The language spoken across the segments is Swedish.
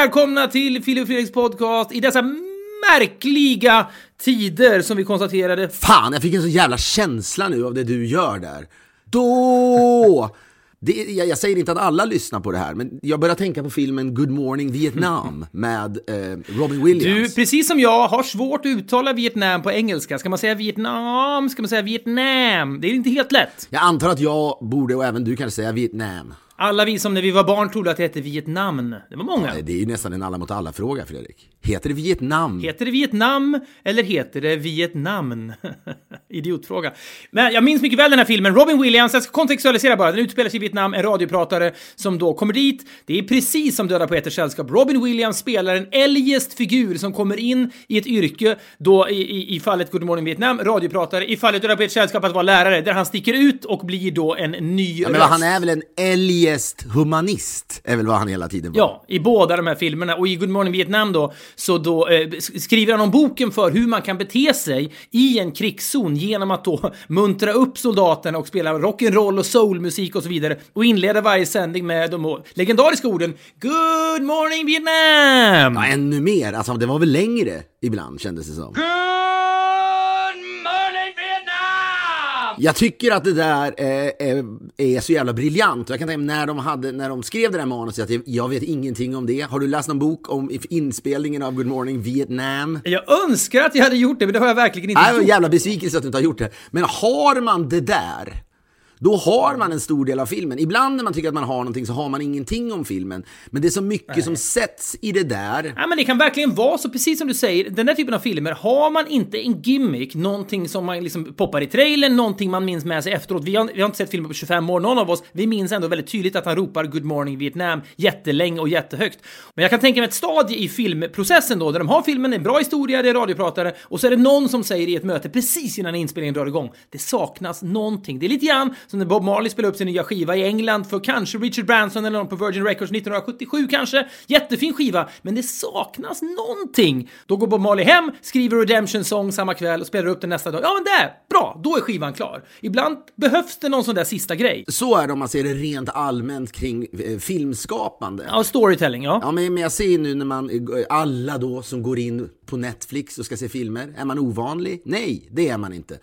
välkomna till Filip och Fredriks podcast i dessa märkliga tider som vi konstaterade. Fan, jag fick en så jävla känsla nu av det du gör där. Då! Det, jag, jag säger inte att alla lyssnar på det här, men jag börjar tänka på filmen Good Morning Vietnam med eh, Robin Du, Williams. precis som jag, har svårt att uttala Vietnam på engelska. Ska man säga Vietnam? Ska man säga Vietnam? Det är inte helt lätt. Jag antar att jag borde, och även du kan säga Vietnam. Alla vi som när vi var barn trodde att det hette Vietnam. Det var många. Det är ju nästan en alla mot alla-fråga, Fredrik. Heter det Vietnam? Heter det Vietnam eller heter det Vietnam? Idiotfråga. Men jag minns mycket väl den här filmen. Robin Williams, jag ska kontextualisera bara. Den utspelar sig i Vietnam, en radiopratare som då kommer dit. Det är precis som Döda Poeters Sällskap. Robin Williams spelar en eljest figur som kommer in i ett yrke, då i, i, i fallet Good Morning Vietnam, radiopratare, i fallet Döda Poeters Sällskap att vara lärare, där han sticker ut och blir då en ny Ja, men röst. han är väl en eljest humanist, är väl vad han hela tiden var. Ja, i båda de här filmerna. Och i Good Morning Vietnam då, så då eh, skriver han om boken för hur man kan bete sig i en krigszon genom att då muntra upp soldaterna och spela rock'n'roll och soulmusik och så vidare. Och inleda varje sändning med de legendariska orden Good Morning Vietnam! Ja, ännu mer. Alltså, det var väl längre ibland, kändes det som. Good Jag tycker att det där är, är, är så jävla briljant. Jag kan tänka mig när de, hade, när de skrev det där manuset, att jag, jag vet ingenting om det. Har du läst någon bok om inspelningen av Good Morning Vietnam? Jag önskar att jag hade gjort det, men det har jag verkligen inte Nej, det var en gjort. jävla besvikelse att du inte har gjort det. Men har man det där, då har man en stor del av filmen. Ibland när man tycker att man har någonting så har man ingenting om filmen. Men det är så mycket som sätts i det där. Ja, men det kan verkligen vara så, precis som du säger, den där typen av filmer, har man inte en gimmick, någonting som man liksom poppar i trailern, någonting man minns med sig efteråt. Vi har, vi har inte sett filmen på 25 år, någon av oss, vi minns ändå väldigt tydligt att han ropar Good morning Vietnam jättelänge och jättehögt. Men jag kan tänka mig ett stadie i filmprocessen då, där de har filmen, en bra historia, det är radiopratare, och så är det någon som säger i ett möte precis innan inspelningen drar igång, det saknas någonting. Det är lite grann som när Bob Marley spelade upp sin nya skiva i England för kanske Richard Branson eller någon på Virgin Records 1977 kanske. Jättefin skiva, men det saknas någonting. Då går Bob Marley hem, skriver Redemption Song samma kväll och spelar upp den nästa dag. Ja, men det! Bra! Då är skivan klar. Ibland behövs det någon sån där sista grej. Så är det om man ser det rent allmänt kring eh, filmskapande. Ja, storytelling, ja. Ja, men men jag ser nu när man, alla då som går in på Netflix och ska se filmer, är man ovanlig? Nej, det är man inte.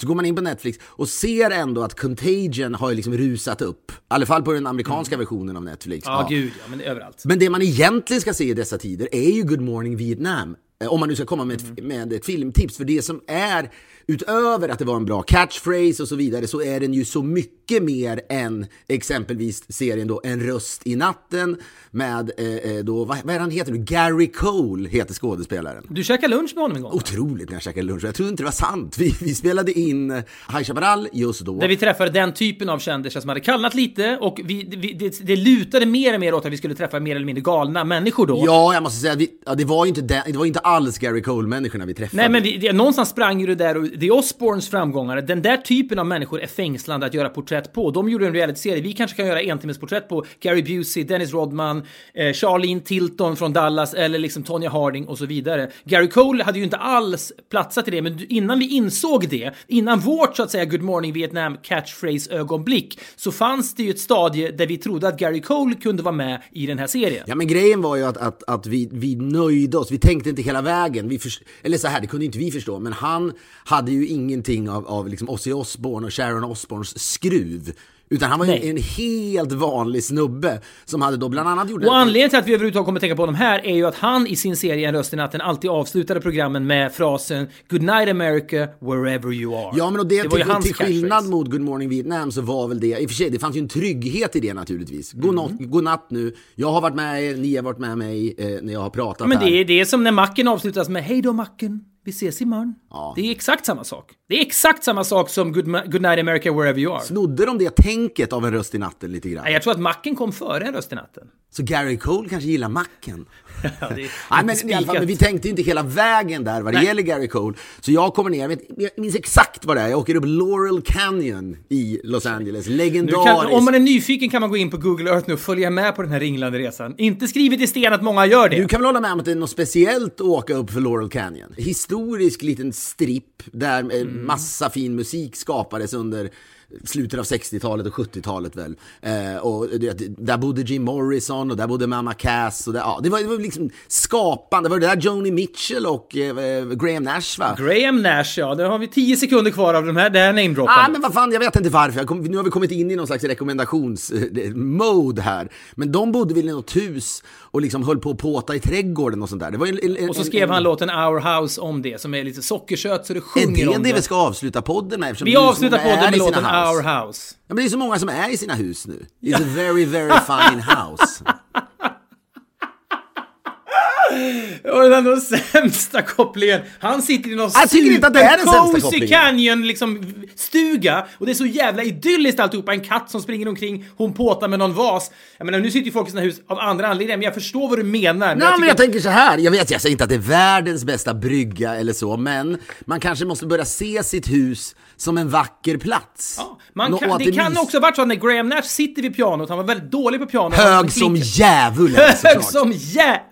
Så går man in på Netflix och ser ändå att Contagion har ju liksom rusat upp. I alla fall på den amerikanska versionen av Netflix. Ja, gud, ja, men överallt. Men det man egentligen ska se i dessa tider är ju Good Morning Vietnam. Eh, Om man nu ska komma med ett, med ett filmtips. För det som är, utöver att det var en bra catchphrase och så vidare, så är den ju så mycket mer än exempelvis serien då En röst i natten med eh, eh, då, vad, vad är han heter nu? Gary Cole heter skådespelaren. Du käkade lunch med honom en gång? Otroligt när jag käkade lunch. Jag tror inte det var sant. Vi, vi spelade in High Chaparral just då. Där vi träffade den typen av kändisar som hade kallnat lite och vi, vi, det, det lutade mer och mer åt att vi skulle träffa mer eller mindre galna människor då. Ja, jag måste säga, vi, ja, det, var ju inte den, det var inte alls Gary Cole-människorna vi träffade. Nej men vi, det, någonstans sprang ju det där och The Osbournes framgångar, den där typen av människor är fängslande att göra porträtt på. De gjorde en realityserie, vi kanske kan göra en timmes porträtt på Gary Busey, Dennis Rodman, eh, Charlene Tilton från Dallas eller liksom Tonya Harding och så vidare. Gary Cole hade ju inte alls platsat i det, men innan vi insåg det, innan vårt så att säga Good Morning Vietnam catchphrase-ögonblick, så fanns det ju ett stadie där vi trodde att Gary Cole kunde vara med i den här serien. Ja men grejen var ju att, att, att vi, vi nöjde oss, vi tänkte inte hela vägen. Vi förs- eller så här, det kunde inte vi förstå, men han hade ju ingenting av, av liksom Ozzy Osbourne och Sharon Osbournes skruv. Utan han var ju Nej. en helt vanlig snubbe som hade då bland annat gjort... Och anledningen till att vi överhuvudtaget kommer att tänka på honom här är ju att han i sin serie En röst i natten alltid avslutade programmen med frasen Good night America, wherever you are. Ja men och det, ju till, till skillnad catchphrase. mot Good Morning Vietnam så var väl det, i och för sig det fanns ju en trygghet i det naturligtvis. God, Mm. natt, god natt nu, jag har varit med er, ni har varit med mig eh, när jag har pratat Men här. det är, det som när macken avslutas med Hej då macken, Vi ses imorgon. Det är exakt samma sak. Det är exakt samma sak som Good, Ma- Good Night America Wherever You Are. Snodde de det tänket av en röst i natten lite grann? Nej, jag tror att macken kom före en röst i natten. Så Gary Cole kanske gillar macken? Ja, Nej, men, i alla fall, men vi tänkte inte hela vägen där vad det Nej. gäller Gary Cole. Så jag kommer ner, jag vet- jag minns exakt vad det är. Jag åker upp Laurel Canyon i Los Angeles. Legendariskt. om man är nyfiken kan man gå in på Google Earth nu och följa med på den här ringlande resan. Inte skrivet i sten att många gör det. Du kan väl hålla med om att det är något speciellt att åka upp för Laurel Canyon? Historisk liten stripp där Mm. massa fin musik skapades under slutet av 60-talet och 70-talet väl. Eh, och det, där bodde Jim Morrison och där bodde Mamma Cass. Och där, ja, det, var, det var liksom skapande. Det var det där Joni Mitchell och eh, Graham Nash va? Graham Nash, ja. Där har vi 10 sekunder kvar av de här, det här Ah, namedroppandet. men vad fan, jag vet inte varför. Kom, nu har vi kommit in i någon slags rekommendationsmode här. Men de bodde väl i något hus och liksom höll på att påta i trädgården och sånt där. Det var en, en, en, Och så skrev han en- låten Our House om det, som är lite sockersött så det Är sjunger det om det det. vi ska avsluta podden med? Vi det är avslutar är podden med låten house? Our House. Ja, men det är så många som är i sina hus nu. It's a very, very fine house. Och den då sämsta kopplingen. Han sitter i någon Jag tycker inte att det är den sämsta kopplingen. canyon liksom stuga och det är så jävla idylliskt alltihopa. En katt som springer omkring, hon påtar med någon vas. Jag menar nu sitter ju folk i sina hus av andra anledningar men jag förstår vad du menar. Nej, men tycker jag att- tänker så här. Jag vet, jag säger inte att det är världens bästa brygga eller så, men man kanske måste börja se sitt hus som en vacker plats. Ja, man kan, att det kan också ha varit så att när Graham Nash sitter vid pianot, han var väldigt dålig på pianot. han Hög som djävulen Hög som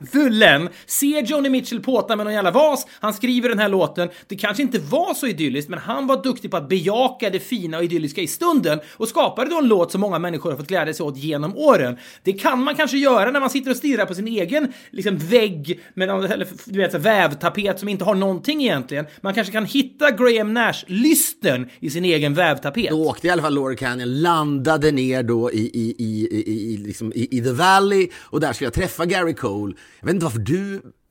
djävulen! Ser Joni Mitchell påta med någon jävla vas, han skriver den här låten. Det kanske inte var så idylliskt, men han var duktig på att bejaka det fina och idylliska i stunden och skapade då en låt som många människor har fått glädja sig åt genom åren. Det kan man kanske göra när man sitter och stirrar på sin egen liksom, vägg med någon, eller, du vet, så vävtapet som inte har någonting egentligen. Man kanske kan hitta Graham Nash-lysten i sin egen vävtapet. Då åkte i alla fall Laura Canyon, landade ner då i, i, i, i, i, liksom i, i The Valley och där skulle jag träffa Gary Cole. Jag vet inte varför du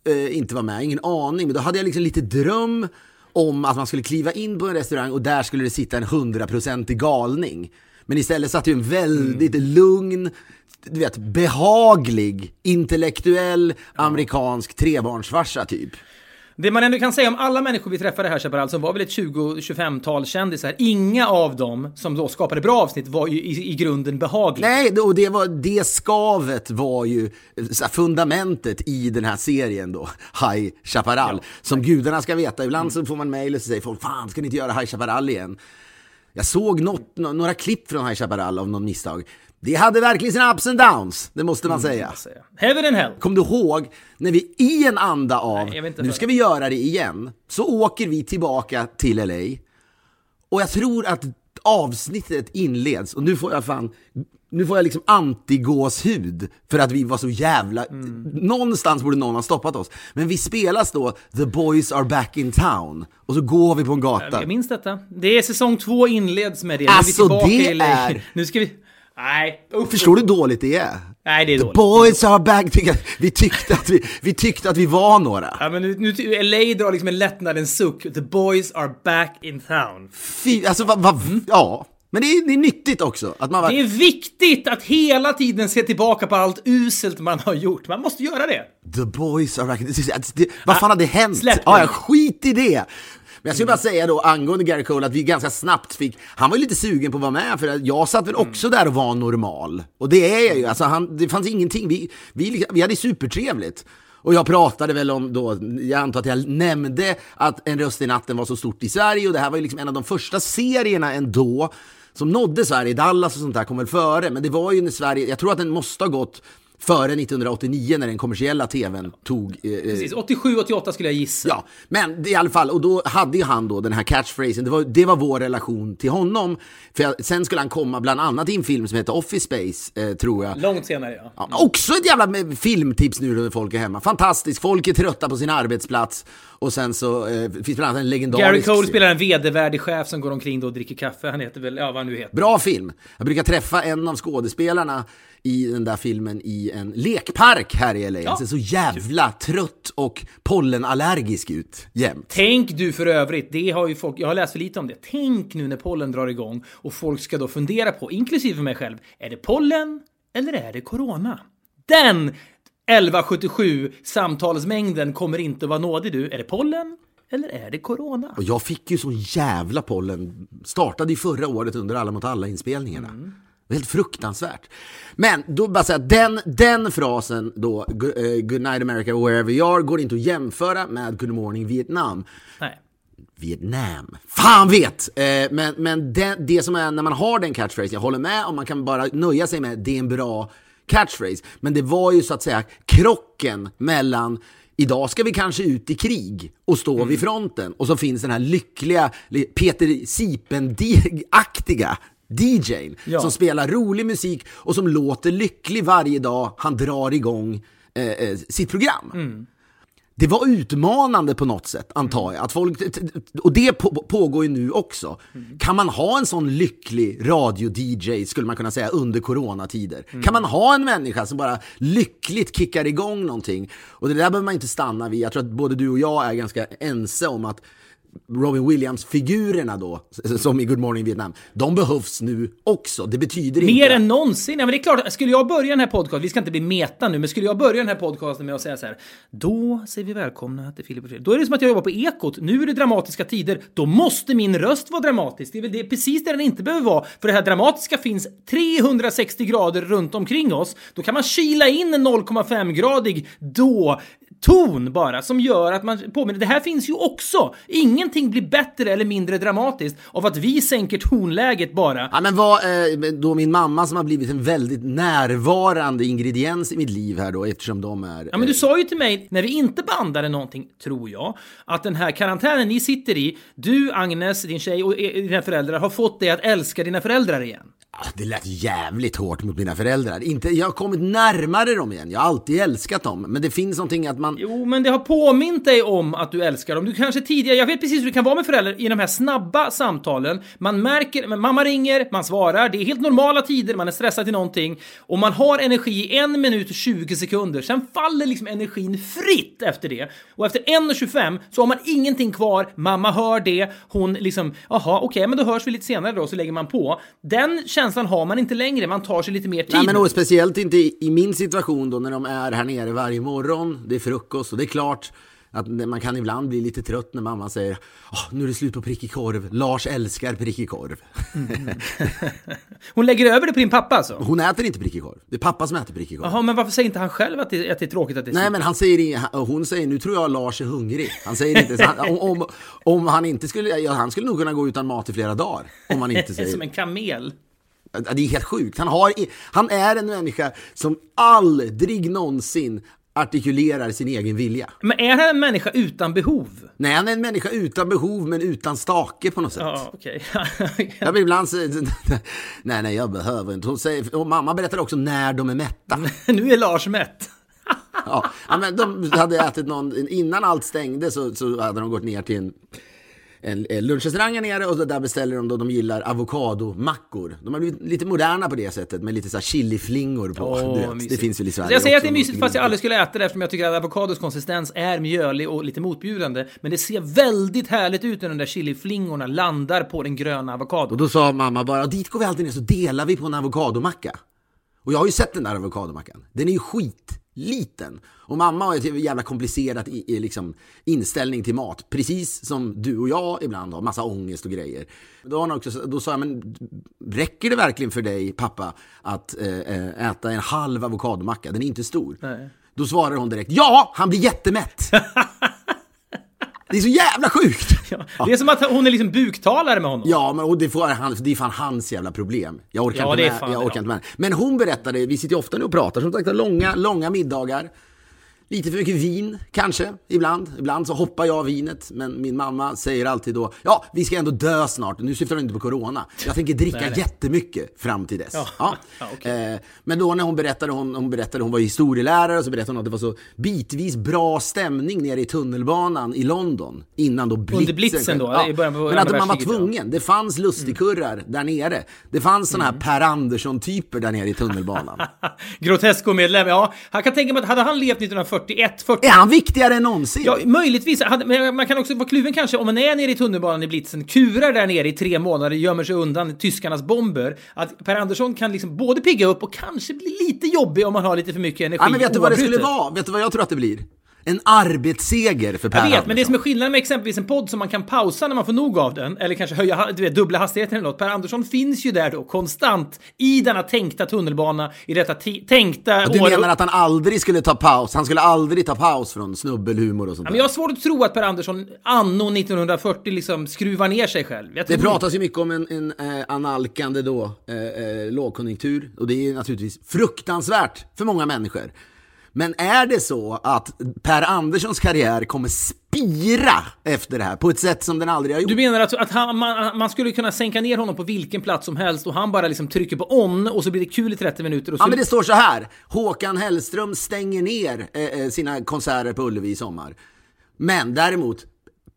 eh, inte var med, ingen aning, men då hade jag liksom lite dröm om att man skulle kliva in på en restaurang och där skulle det sitta en hundraprocentig galning. Men istället satt ju en väldigt lugn, du vet, behaglig, intellektuell, amerikansk trebarnsfarsa typ. Det man ändå kan säga om alla människor vi träffade här Chaparral, som var väl ett 20-25-tal kändisar, inga av dem som då skapade bra avsnitt var ju i, i grunden behagliga. Nej, och det, var, det skavet var ju fundamentet i den här serien då, High Chaparral. Som gudarna ska veta, ibland så får man mejl och så säger folk Fan, ska ni inte göra High Chaparral igen? Jag såg något, nå- några klipp från High Chaparral av någon misstag. Det hade verkligen sina ups and downs, det måste man säga. säga. Heaven and hell. Kom du ihåg när vi i en anda av Nej, nu ska vi göra det igen, så åker vi tillbaka till LA och jag tror att avsnittet inleds och nu får jag fan nu får jag liksom antigåshud för att vi var så jävla... Mm. Någonstans borde någon ha stoppat oss. Men vi spelas då The Boys Are Back In Town och så går vi på en gata. Jag minns detta. Det är säsong två inleds med det. Alltså, det är- Nu ska vi... Nej, usch. Förstår du hur dåligt det är? Nej, det är The dåligt. Boys Are Back... Vi tyckte att vi, vi, tyckte att vi var några. Ja, men nu, nu, LA drar liksom en lättnadens suck. The boys are back in town. Fy, alltså vad... vad ja. Men det är, det är nyttigt också. Att man var, Det är viktigt att hela tiden se tillbaka på allt uselt man har gjort. Man måste göra det. The boys are back. Vad fan hade hänt? släpp det. ja, skit i det. Men jag skulle bara säga då angående Gary Cole att vi ganska snabbt fick, han var ju lite sugen på att vara med för jag satt väl också där och var normal. Och det är jag ju, alltså han, det fanns ingenting, vi, vi, vi hade supertrevligt. Och jag pratade väl om då, jag antar att jag nämnde att En röst i natten var så stort i Sverige och det här var ju liksom en av de första serierna ändå som nådde Sverige. Dallas och sånt där kom väl före, men det var ju när Sverige, jag tror att den måste ha gått före 1989 när den kommersiella tvn tog... Eh, Precis, 87-88 skulle jag gissa. Ja, men i alla fall, och då hade ju han då den här catchphrasen, det var, det var vår relation till honom. För jag, sen skulle han komma bland annat i en film som heter Office Space, eh, tror jag. Långt senare, ja. Ja, också ett jävla med- filmtips nu när folk är hemma. Fantastiskt, folk är trötta på sin arbetsplats. Och sen så eh, finns bland annat en legendarisk... Gary Cole spelar en vedervärdig chef som går omkring då och dricker kaffe. Han heter väl, ja vad han nu heter. Bra film. Jag brukar träffa en av skådespelarna i den där filmen i en lekpark här i LA. Han ser så jävla trött och pollenallergisk ut jämt. Tänk du för övrigt, det har ju folk, jag har läst för lite om det. Tänk nu när pollen drar igång och folk ska då fundera på, inklusive mig själv, är det pollen eller är det corona? Den 1177 samtalsmängden kommer inte att vara nådig du. Är det pollen Eller är det corona? Och jag fick ju sån jävla pollen. Startade ju förra året under Alla mot alla-inspelningarna. Det var helt fruktansvärt. Men då bara säga, den, den frasen då, "Go- eh, Good night America wherever you are, går inte att jämföra med Good morning Vietnam. Nej. Vietnam. Fan vet! Eh, men men det, det som är när man har den catchphrase, jag håller med om man kan bara nöja sig med det är en bra catchphrase. Men det var ju så att säga krocken mellan Idag ska vi kanske ut i krig och stå Mm. vid fronten och så finns den här lyckliga li- Peter Sipen-aktiga DJn Ja. som spelar rolig musik och som låter lycklig varje dag han drar igång eh, eh, sitt program Mm. det var utmanande på något sätt, antar jag. Att folk, och det på, pågår ju nu också. Kan man ha en sån lycklig radio-DJ, skulle man kunna säga, under coronatider? Kan man ha en människa som bara lyckligt kickar igång någonting? Och det där behöver man inte stanna vid. Jag tror att både du och jag är ganska ense om att Robin Williams-figurerna då, som i Good Morning Vietnam, de behövs nu också. Det betyder Mer inte... än någonsin. Ja, men det är klart, skulle jag börja den här podcasten, vi ska inte bli meta nu, men skulle jag börja den här podcasten med att säga så här, då säger vi välkomna till Filip och Fredrik. Då är det som att jag jobbar på Ekot. Nu är det dramatiska tider. Då måste min röst vara dramatisk. Det är väl det, precis det den inte behöver vara. För det här dramatiska finns 360 grader runt omkring oss. Då kan man kila in en 0,5-gradig då ton bara som gör att man påminner. Det här finns ju också. Ingenting blir bättre eller mindre dramatiskt av att vi sänker tonläget bara. Ja, men vad, eh, då min mamma som har blivit en väldigt närvarande ingrediens i mitt liv här då, eftersom de är... Ja, men du sa ju till mig när vi inte bandade någonting, tror jag, att den här karantänen ni sitter i, du, Agnes, din tjej och eh, dina föräldrar har fått dig att älska dina föräldrar igen. Ah, Det lät jävligt hårt mot mina föräldrar. Inte, jag har kommit närmare dem igen. Jag har alltid älskat dem. Men det finns någonting att man... Jo, men det har påmint dig om att du älskar dem. Du kanske tidigare, jag vet precis hur det kan vara med föräldrar i de här snabba samtalen. Man märker, men mamma ringer, man svarar, det är helt normala tider, man är stressad till någonting och man har energi i en minut och 20 sekunder. Sen faller liksom energin fritt efter det. Och efter 1.25 så har man ingenting kvar, mamma hör det, hon liksom, jaha, okej, men då hörs vi lite senare då, så lägger man på. Den känslan har man inte längre, man tar sig lite mer tid. Nej, men och speciellt inte i, i min situation då när de är här nere varje morgon. Det är frukost och det är klart att man kan ibland bli lite trött när mamma säger "Åh, nu är det slut på prickig korv. Lars älskar prickig korv. Hon lägger över det på din pappa alltså? Hon äter inte prickig korv. Det är pappa som äter prickig korv. Jaha, men varför säger inte han själv att det, att det är tråkigt att det är Nej slut? men han säger, hon säger nu tror jag Lars är hungrig. Han säger inte, han, om, om, om han inte skulle, ja, han skulle nog kunna gå utan mat i flera dagar. Om han inte säger. Som en kamel. Det är helt sjukt. Han, har, han är en människa som aldrig någonsin artikulerar sin egen vilja. Men är han en människa utan behov? Nej, han är en människa utan behov men utan stake på något sätt. Ja, okej. Jag blir ibland så, nej, nej, jag behöver inte. Hon säger, och mamma berättar också när de är mätta. nu är Lars mätt. Ja, men de hade ätit någon, innan allt stängde så, så hade de gått ner till en, en, en lunchrestaurang här nere och där beställer de då de gillar avokadomackor. De har blivit lite moderna på det sättet med lite så här chiliflingor på. Mysigt. Det finns väl i Sverige Jag säger att det är mysigt fast jag aldrig skulle äta det eftersom jag tycker att avokados konsistens är mjölig och lite motbjudande. Men det ser väldigt härligt ut när de där chiliflingorna landar på den gröna Och avokadon. då sa mamma bara, dit går vi alltid ner så delar vi på en avokadomacka. Och jag har ju sett den där avokadomackan. Den är ju skitliten. Och mamma har ett jävla komplicerat i, i liksom inställning till mat. Precis som du och jag ibland har, massa ångest och grejer. Då, har också, då sa jag, men räcker det verkligen för dig pappa att eh, eh, äta en halv avokadomacka? Den är inte stor. Nej. Då svarar hon direkt, ja, han blir jättemätt. det är så jävla sjukt. Ja, Det är som att hon är liksom buktalare med honom. Ja, men och det, får han, det är fan hans jävla problem. Jag orkar, Ja, inte, med, jag orkar inte med. Men hon berättade, vi sitter ju ofta nu och pratar, som sagt, långa, långa middagar. Lite för mycket vin, kanske, ibland. Ibland så hoppar jag vinet, men min mamma säger alltid då, ja, vi ska ändå dö snart. Nu syftar hon inte på corona. Jag tänker dricka Nej, nej. jättemycket fram till dess. Ja. Ja. Ja, okej. Eh, men då när hon berättade, hon, hon berättade, hon var historielärare, och så berättade hon att det var så bitvis bra stämning nere i tunnelbanan i London. Innan då blitzen. blitzen då, Ja. i början på Men att man var tvungen. Det fanns lustigkurrar där nere. Det fanns såna här Per Andersson-typer där nere i tunnelbanan. Grotesco-medlem, ja. Han kan tänka mig att hade han levt 1941, 40 Är han viktigare än någonsin? Ja, möjligtvis. Men man kan också vara kluven kanske om man är nere i tunnelbanan i blitzen, kurar där nere i tre månader, gömmer sig undan tyskarnas bomber. Att Per Andersson kan liksom både pigga upp och kanske bli lite jobbig om man har lite för mycket energi. Ja, men vet du vad det skulle vara? Vet du vad jag tror att det blir? En arbetsseger för Per Jag vet, Andersson. men det som är skillnaden med exempelvis en podd som man kan pausa när man får nog av den, eller kanske höja du vet, dubbla hastigheten eller något. Per Andersson finns ju där då konstant i denna tänkta tunnelbana, i detta tänkta... Och du år- menar att han aldrig skulle ta paus? Han skulle aldrig ta paus från snubbelhumor och sånt Ja, men jag har svårt att tro att Per Andersson anno 1940 liksom skruvar ner sig själv. Det pratas ju mycket om en, en eh, analkande då, eh, eh, lågkonjunktur och det är ju naturligtvis fruktansvärt för många människor. Men är det så att Per Anderssons karriär kommer spira efter det här på ett sätt som den aldrig har gjort? Du menar att, att han, man, man skulle kunna sänka ner honom på vilken plats som helst och han bara liksom trycker på on och så blir det kul i 30 minuter och så... Ja men det står så här. Håkan Hellström stänger ner eh, eh, sina konserter på Ullevi i sommar. Men däremot,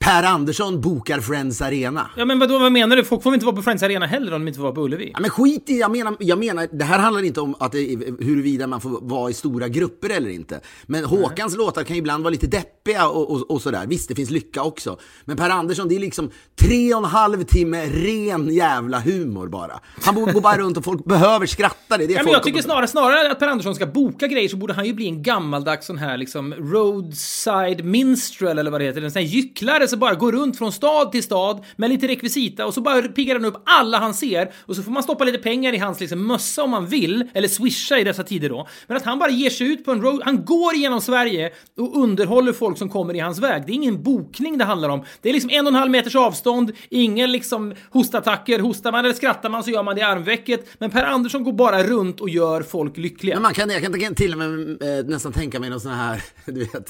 Per Andersson bokar Friends Arena. Ja men vadå, vad menar du? Folk får väl inte vara på Friends Arena heller om de inte får vara på Ullevi? Ja, men skit i, jag menar, jag menar, det här handlar inte om att det, huruvida man får vara i stora grupper eller inte. Men Håkans låtar kan ju ibland vara lite deppiga och, och, och sådär. Visst, det finns lycka också. Men Per Andersson, det är liksom tre och en halv timme ren jävla humor bara. Han borde gå bara runt och folk behöver skratta. Det det Ja, men jag tycker snarare, snarare att Per Andersson ska boka grejer så borde han ju bli en gammaldags sån här liksom roadside minstrel eller vad det heter. En sån här gycklare plötsligt bara går runt från stad till stad med lite rekvisita och så bara piggar han upp alla han ser och så får man stoppa lite pengar i hans liksom mössa om man vill, eller swisha i dessa tider då. Men att han bara ger sig ut på en road, han går genom Sverige och underhåller folk som kommer i hans väg. Det är ingen bokning det handlar om. Det är liksom en och en halv meters avstånd, ingen liksom hostattacker, hostar man eller skrattar man så gör man det i armvecket. Men Per Andersson går bara runt och gör folk lyckliga. Men man kan, jag kan till och med eh, nästan tänka mig någon sån här, du vet,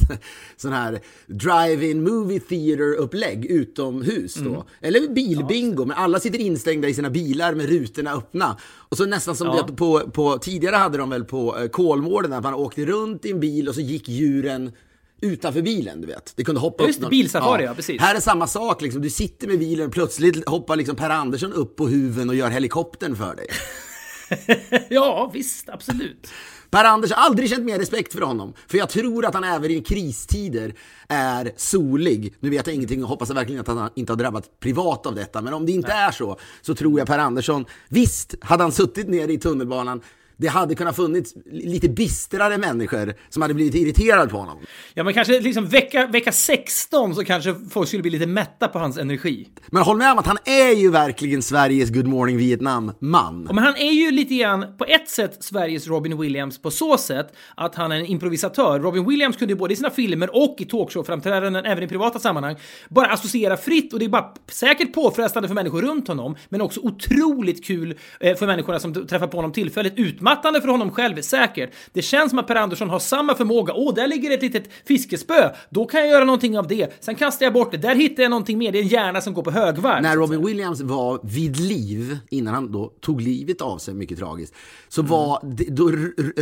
sån här drive-in movie theater-upplägg utomhus då. Mm. Eller bilbingo, men alla sitter instängda i sina bilar med rutorna öppna. Och så nästan som Ja. på, på, tidigare hade de väl på eh, Kolmården, att man åkte runt i en bil och så gick djuren utanför bilen, du vet. Det kunde hoppa Ja, just upp någon- bilsafari, ja, precis. Här är samma sak, liksom. du sitter med bilen, plötsligt hoppar liksom Per Andersson upp på huven och gör helikoptern för dig. Ja, visst, absolut. Per Anders har aldrig känt mer respekt för honom. För jag tror att han även i kristider är solig. Nu vet jag ingenting och hoppas verkligen att han inte har drabbat privat av detta. Men om det inte är så, så tror jag Per Andersson, visst, hade han suttit nere i tunnelbanan, det hade kunnat funnits lite bistrare människor som hade blivit irriterade på honom. Ja, men kanske liksom vecka, vecka 16 så kanske folk skulle bli lite mätta på hans energi. Men håll med om att han är ju verkligen Sveriges Good Morning Vietnam-man. Ja, Men han är ju lite grann, på ett sätt, Sveriges Robin Williams på så sätt att han är en improvisatör. Robin Williams kunde ju både i sina filmer och i talkshow-framträdanden, även i privata sammanhang, bara associera fritt och det är bara säkert påfrestande för människor runt honom, men också otroligt kul eh, för människorna som träffar på honom tillfälligt. Utmattande för honom själv, säkert. Det känns som att Per Andersson har samma förmåga. Åh, där ligger ett litet fiskespö. Då kan jag göra någonting av det. Sen kastar jag bort det. Där hittar jag någonting mer. Det är en hjärna som går på högvarv. När Robin Williams var vid liv, innan han då tog livet av sig, mycket tragiskt, så Mm. var, då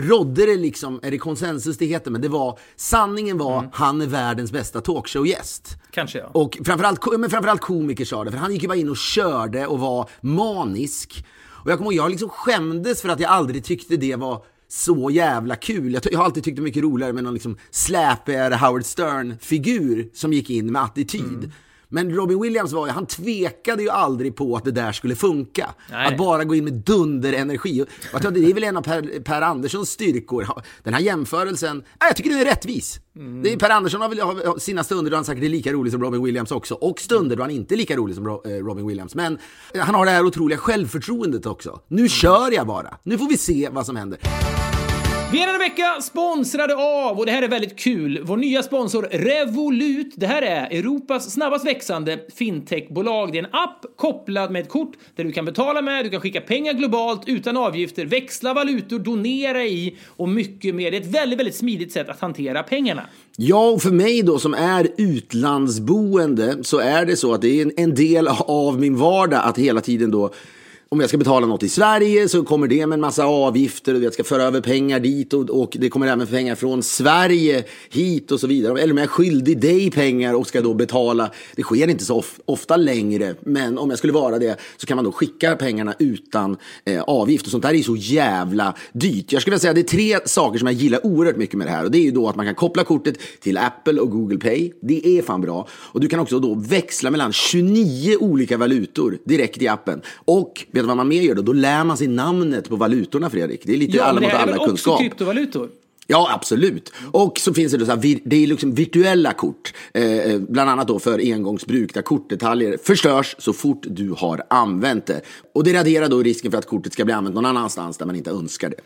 rådde det liksom, är det konsensus det heter, men det var, sanningen var, Mm. han är världens bästa talkshow-gäst. Kanske ja. Och framförallt, men framförallt komiker sa det, för han gick ju bara in och körde och var manisk. Och jag kommer ihåg, jag liksom skämdes för att jag aldrig tyckte det var så jävla kul. Jag, jag har alltid tyckt det mycket roligare med någon liksom släpigare Howard Stern-figur som gick in med attityd. Mm. Men Robin Williams var ju, han tvekade ju aldrig på att det där skulle funka. Nej. Att bara gå in med dunderenergi. Jag tror det är väl en av Per, per Anderssons styrkor. Den här jämförelsen, jag tycker den är rättvis. Det är, per Andersson har väl sina stunder då han säkert är lika rolig som Robin Williams också. Och stunder då han inte är lika rolig som eh, Robin Williams. Men han har det här otroliga självförtroendet också. Nu kör jag bara. Nu får vi se vad som händer. Vi är denna vecka sponsrade av, och det här är väldigt kul, vår nya sponsor Revolut. Det här är Europas snabbast växande fintechbolag. Det är en app kopplad med ett kort där du kan betala med, du kan skicka pengar globalt utan avgifter, växla valutor, donera i och mycket mer. Det är ett väldigt, väldigt smidigt sätt att hantera pengarna. Ja, och för mig då som är utlandsboende så är det så att det är en, en del av min vardag att hela tiden då om jag ska betala något i Sverige så kommer det med en massa avgifter och jag ska föra över pengar dit och, och det kommer även pengar från Sverige hit och så vidare. Eller om jag är skyldig dig pengar och ska då betala. Det sker inte så of, ofta längre, men om jag skulle vara det så kan man då skicka pengarna utan eh, avgift och sånt där är så jävla dyrt. Jag skulle vilja säga att det är tre saker som jag gillar oerhört mycket med det här och det är ju då att man kan koppla kortet till Apple och Google Pay. Det är fan bra. Och du kan också då växla mellan 29 olika valutor direkt i appen. Och vet du vad man mer gör då? Då lär man sig namnet på valutorna Fredrik. Det är lite Ja, alla mot här är väl alla också kunskap. kryptovalutor? Ja, absolut. Och så finns det då så här, det är liksom virtuella kort, eh, bland annat då för engångsbruk där kortdetaljer förstörs så fort du har använt det. Och det raderar då risken för att kortet ska bli använt någon annanstans där man inte önskar det.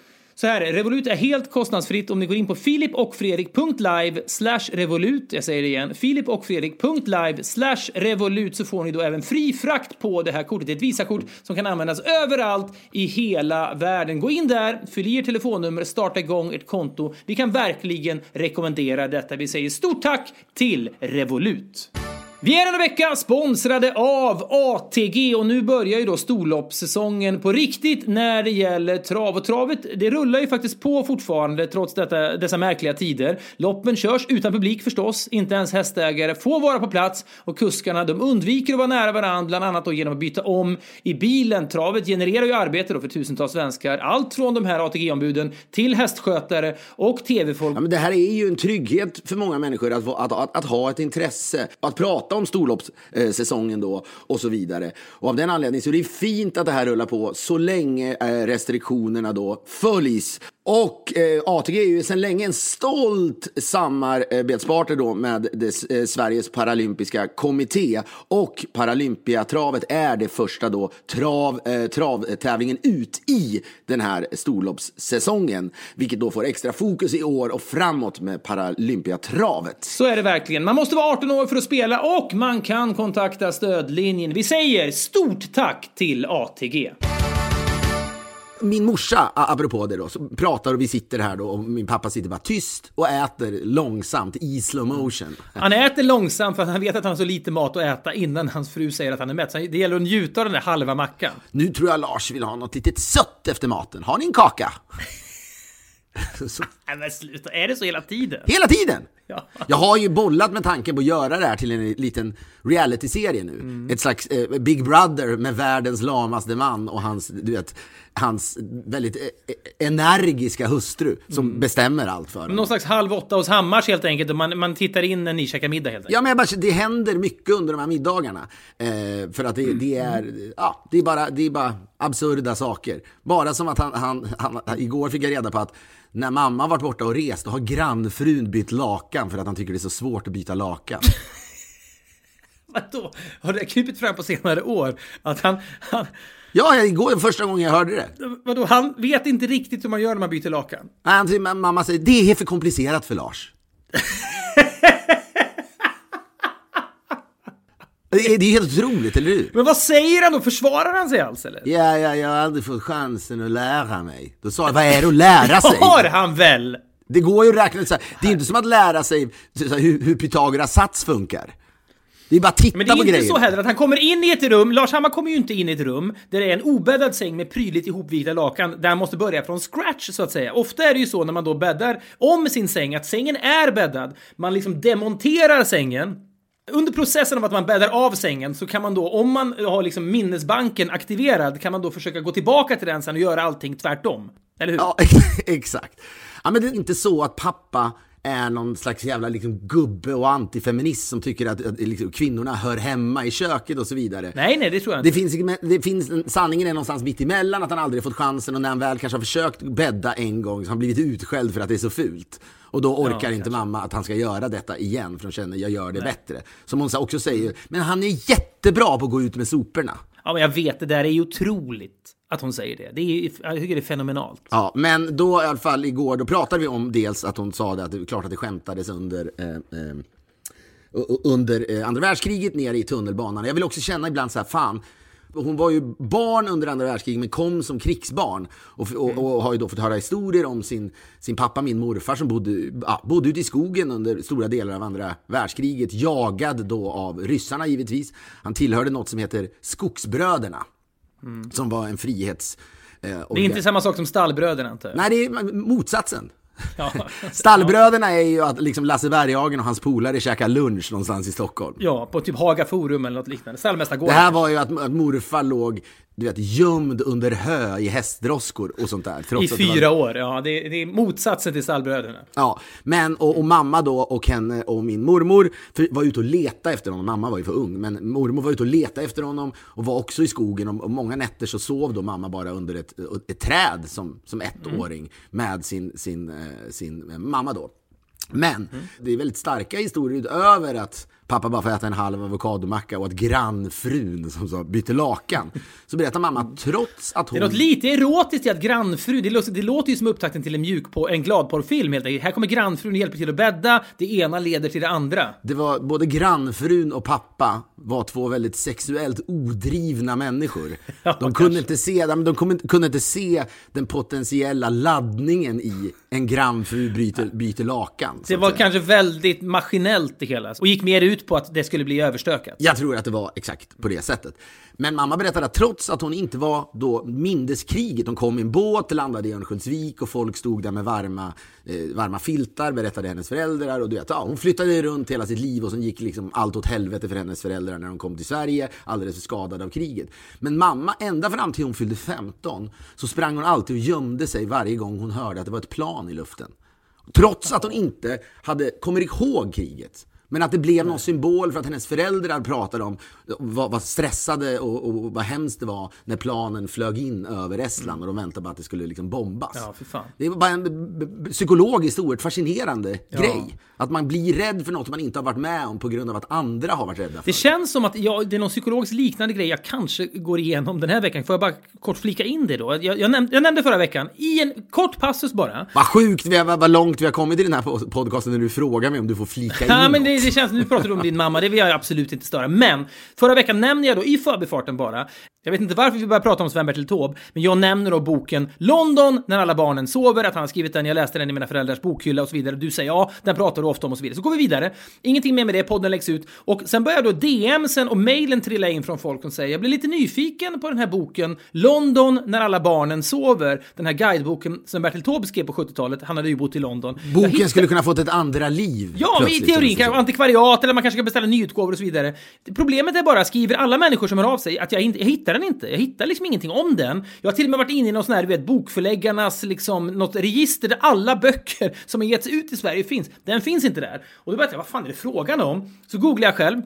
Så här, Revolut är helt kostnadsfritt om ni går in på filipochfredrik.live slash revolut. Jag säger det igen. filipochfredrik.live slash revolut så får ni då även fri frakt på det här kortet. Det är ett Visakort som kan användas överallt i hela världen. Gå in där, fyll i ert telefonnummer, starta igång ert konto. Vi kan verkligen rekommendera detta. Vi säger stort tack till Revolut. Vi är en vecka sponsrade av ATG och nu börjar ju då storloppssäsongen på riktigt när det gäller trav. Och travet, det rullar ju faktiskt på fortfarande trots detta, dessa märkliga tider. Loppen körs utan publik förstås, inte ens hästägare får vara på plats och kuskarna de undviker att vara nära varandra, bland annat då genom att byta om i bilen. Travet genererar ju arbete då för tusentals svenskar, allt från de här ATG-ombuden till hästskötare och tv-folk. Ja, men det här är ju en trygghet för många människor att, att, att, att ha ett intresse, att prata om storloppssäsongen då och så vidare. Och av den anledningen så är det fint att det här rullar på så länge eh, restriktionerna då följs. Och eh, ATG är ju sedan länge en stolt samarbetspartner då med det, eh, Sveriges paralympiska kommitté. Och Paralympiatravet är det första då trav, eh, travtävlingen ut i den här storloppssäsongen. Vilket då får extra fokus i år och framåt med Paralympiatravet. Så är det verkligen. Man måste vara 18 år för att spela och man kan kontakta stödlinjen. Vi säger stort tack till ATG. Min morsa, apropå det då, så pratar och vi sitter här då och min pappa sitter bara tyst och äter långsamt i slow motion. Han äter långsamt för att han vet att han har så lite mat att äta innan hans fru säger att han är mätt. Så det gäller att njuta av den där halva mackan. Nu tror jag Lars vill ha något litet sött efter maten. Har ni en kaka? Nej men sluta, är det så hela tiden? hela tiden! Ja. Jag har ju bollat med tanken på att göra det här till en liten reality-serie nu. Mm. Ett slags eh, Big Brother med världens lamaste man och hans, du vet, hans väldigt eh, energiska hustru som Mm. bestämmer allt för honom. Någon slags halv åtta hos Hammars helt enkelt och man, man tittar in när ni käkar middag helt enkelt. Ja, men jag bara, det händer mycket under de här middagarna. Eh, för att det, det, är, ja, det, är bara, det är bara absurda saker. Bara som att han, han, han, igår fick jag reda på att när mamma varit borta och rest, då har grannfrun bytt lakan för att han tycker det är så svårt att byta lakan. Vadå? Har det krypit fram på senare år? Att han, han, Ja, igår första gången jag hörde det. vadå, han vet inte riktigt hur man gör när man byter lakan? Nej, Han, mamma säger, det är för komplicerat för Lars. det, är, det är helt otroligt, eller hur? Men vad säger han då? Försvarar han sig alls eller? Ja, ja, jag har aldrig fått chansen att lära mig. Då sa jag, vad är det att lära sig? Har han väl? Det går ju att räkna ut så här. Det är inte som att lära sig hur, hur Pythagoras sats funkar. Det är bara att titta Men det är på inte grejer. så heller att han kommer in i ett rum, Lars Hammar kommer ju inte in i ett rum där det är en obäddad säng med prydligt ihopvikta lakan där han måste börja från scratch så att säga. Ofta är det ju så när man då bäddar om sin säng att sängen är bäddad. Man liksom demonterar sängen. Under processen av att man bäddar av sängen så kan man då, om man har liksom minnesbanken aktiverad, kan man då försöka gå tillbaka till den sen och göra allting tvärtom. Eller hur? Ja, exakt. Ja, men det är inte så att pappa är någon slags jävla liksom, gubbe och antifeminist som tycker att, att liksom, kvinnorna hör hemma i köket och så vidare. Nej, nej, det tror jag Det inte. finns, det finns, sanningen är någonstans mitt emellan att han aldrig fått chansen och när han väl kanske har försökt bädda en gång så har han blivit utskälld för att det är så fult. Och då orkar inte mamma att han ska göra detta igen för hon känner jag gör det bättre. Som hon också säger, men han är jättebra på att gå ut med soporna. Ja, men jag vet, det där är ju otroligt att hon säger det. det är, jag tycker det är fenomenalt. Ja, men då i alla fall igår, då pratade vi om dels att hon sa det att det är klart att det skämtades under eh, eh, under eh, andra världskriget nere i tunnelbanan. Jag vill också känna ibland så här, fan, hon var ju barn under andra världskriget men kom som krigsbarn och, och, och har ju då fått höra historier om sin, sin pappa, min morfar som bodde, ja, bodde ute i skogen under stora delar av andra världskriget, jagad då av ryssarna givetvis. Han tillhörde något som heter Skogsbröderna, som var en frihets... Eh, Det är inte samma sak som stallbröderna antar jag. Nej, det är motsatsen. Ja. Stallbröderna är ju att liksom Lasse Berghagen och hans polare käkar lunch någonstans i Stockholm. Ja, på typ Haga Forum eller något liknande. Det Stallmästargården. här var ju att, att morfar låg du vet, gömd under hö i hästdroskor och sånt där. I det var- fyra år, ja. Det, det är motsatsen till stallbröderna. Ja, men och, och mamma då och henne och min mormor var ute och letade efter honom. Mamma var ju för ung, men mormor var ute och letade efter honom och var också i skogen. Och, många nätter så sov då mamma bara under ett, ett träd som, som ettåring med sin, sin, sin eh, mamma då. Men det är väldigt starka historier utöver att pappa bara får äta en halv avokadomacka och att grannfrun som sa bytte lakan. Så berättar mamma att trots att Det hon... är något lite erotiskt i att grannfru, det låter, det låter ju som upptakten till en mjukpå, en gladporrfilm helt enkelt. Här kommer grannfrun och hjälper till att bädda, det ena leder till det andra. Det var både grannfrun och pappa var två väldigt sexuellt odrivna människor. Ja, De kunde inte se, de de kunde, inte se den potentiella laddningen i en grannfru byter, byter lakan. så Det var kanske väldigt maskinellt det hela. Och gick mer ut på att det skulle bli överstökat. Jag tror att det var exakt på det sättet. Men mamma berättade att trots att hon inte var då mindeskriget, hon kom i en båt, landade i Örnsköldsvik och folk stod där med varma, eh, varma filtar, berättade hennes föräldrar och du vet, ja, hon flyttade runt hela sitt liv och sen gick liksom allt åt helvete för hennes föräldrar när de kom till Sverige, alldeles för skadade av kriget. Men mamma, ända fram till hon fyllde 15, så sprang hon alltid och gömde sig varje gång hon hörde att det var ett plan i luften. Trots att hon inte hade, kommer ihåg kriget. Men att det blev någon symbol för att hennes föräldrar pratade om vad, vad stressade och, och vad hemskt det var när planen flög in över Estland och de väntade på att det skulle liksom bombas. Ja, för fan. Det är bara en psykologiskt oerhört fascinerande grej. Att man blir rädd för något man inte har varit med om på grund av att andra har varit rädda för Det känns som att ja, det är någon psykologiskt liknande grej jag kanske går igenom den här veckan. Får jag bara kort flika in det då? Jag, jag, nämnde, jag nämnde förra veckan, i en kort passus bara. Vad sjukt, vi har, vad, långt vi har kommit i den här po- podcasten när du frågar mig om du får flika in Ja, men något det, det känns, nu pratar du om din mamma, det vill jag absolut inte störa. Men förra veckan nämnde jag då i förbifarten bara, jag vet inte varför vi börjar prata om Sven-Bertil Taube, men jag nämner då boken London när alla barnen sover, att han har skrivit den, jag läste den i mina föräldrars bokhylla och så vidare. Du säger ja, den pratar du ofta om och så vidare. Så går vi vidare. Ingenting mer med det, podden läggs ut. Och sen börjar då DMsen och mailen trilla in från folk som säger jag blir lite nyfiken på den här boken London när alla barnen sover. Den här guideboken som Bertil Taube skrev på 70-talet. Han hade ju bott i London. Boken hittade- skulle kunna fått ett andra liv. Ja, men i teorin kanske antikvariat eller man kanske ska beställa nyutgåvor och så vidare. Problemet är bara, skriver alla människor som hör av sig att jag, inte, jag hittar den inte. Jag hittar liksom ingenting om den. Jag har till och med varit inne i någon sån här, du vet, bokförläggarnas liksom, något register där alla böcker som har getts ut i Sverige finns. Den finns inte där. Och då började jag, vad fan är det frågan om? Så googlar jag själv.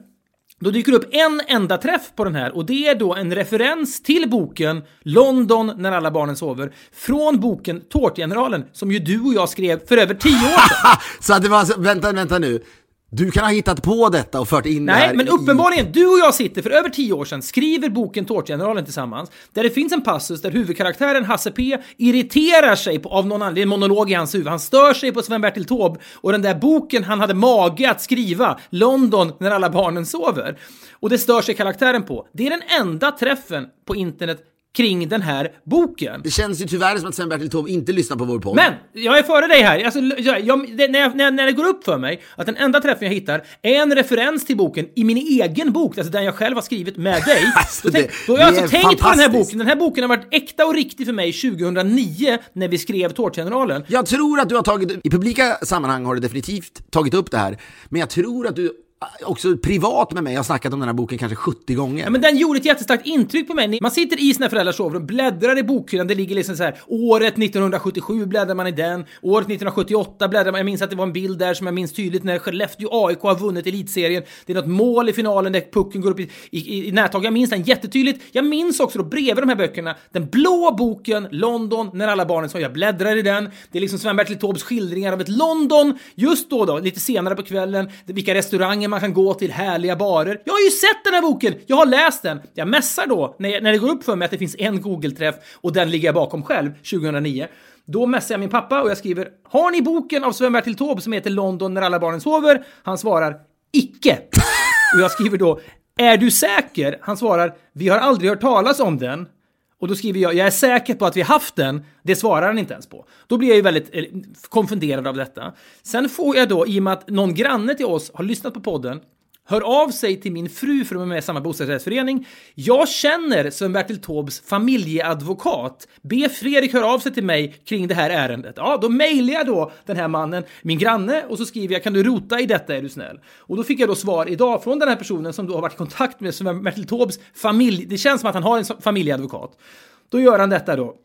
Då dyker det upp en enda träff på den här och det är då en referens till boken London när alla barnen sover från boken Tårtgeneralen som ju du och jag skrev för över tio år sedan. Så att det var, alltså, vänta, vänta nu. Du kan ha hittat på detta och fört in det här Nej, men i- uppenbarligen, du och jag sitter för över tio år sedan, skriver boken Tårtgeneralen tillsammans, där det finns en passus där huvudkaraktären Hasse P irriterar sig på, av någon anledning, en monolog i hans huvud, han stör sig på Sven-Bertil Taube och den där boken han hade mage att skriva, London när alla barnen sover. Och det stör sig karaktären på. Det är den enda träffen på internet kring den här boken. Det känns ju tyvärr som att Sven-Bertil Taube inte lyssnar på vår podd. Men, jag är före dig här. Alltså, jag, jag, det, när, jag, när, när det går upp för mig att den enda träffen jag hittar är en referens till boken i min egen bok, alltså den jag själv har skrivit med dig. Alltså, då, tänk, det- då har jag alltså tänkt på den här boken. Den här boken har varit äkta och riktig för mig 2009 när vi skrev Tårtgeneralen. Jag tror att du har tagit, i publika sammanhang har du definitivt tagit upp det här, men jag tror att du Eh, också privat med mig jag har snackat om den här boken kanske 70 gånger. Ja, men den gjorde ett jättestarkt intryck på mig. Man sitter i sina föräldrars sovrum, bläddrar i bokhyllan, det ligger liksom så här, året 1977 bläddrar man i den, året 1978 bläddrar man, jag minns att det var en bild där som jag minns tydligt när Skellefteå AIK har vunnit elitserien. Det är något mål i finalen där pucken går upp i, i, i, i nättag. Jag minns den jättetydligt. Jag minns också då bredvid de här böckerna, den blå boken London när alla barnen sa jag bläddrar i den. Det är liksom Sven-Bertil Taubes skildringar av ett London, just då då, lite senare på kvällen, vilka restauranger man man kan gå till, härliga barer. Jag har ju sett den här boken! Jag har läst den! Jag mässar då, när, jag, när det går upp för mig att det finns en Google-träff och den ligger jag bakom själv, 2009. Då messar jag min pappa och jag skriver “Har ni boken av Sven-Bertil Taube som heter London när alla barnen sover?” Han svarar “Icke!” Och jag skriver då “Är du säker?” Han svarar “Vi har aldrig hört talas om den.” Och då skriver jag, jag är säker på att vi haft den. Det svarar han inte ens på. Då blir jag ju väldigt eh, konfunderad av detta. Sen får jag då, i och med att någon granne till oss har lyssnat på podden, hör av sig till min fru för att de är med i samma bostadsrättsförening. Jag känner Sven-Bertil Taubes familjeadvokat. Be Fredrik höra av sig till mig kring det här ärendet. Ja, då mejlar jag då den här mannen, min granne, och så skriver jag kan du rota i detta är du snäll? Och då fick jag då svar idag från den här personen som då har varit i kontakt med Sven-Bertil Taubes familj. Det känns som att han har en familjeadvokat. Då gör han detta då.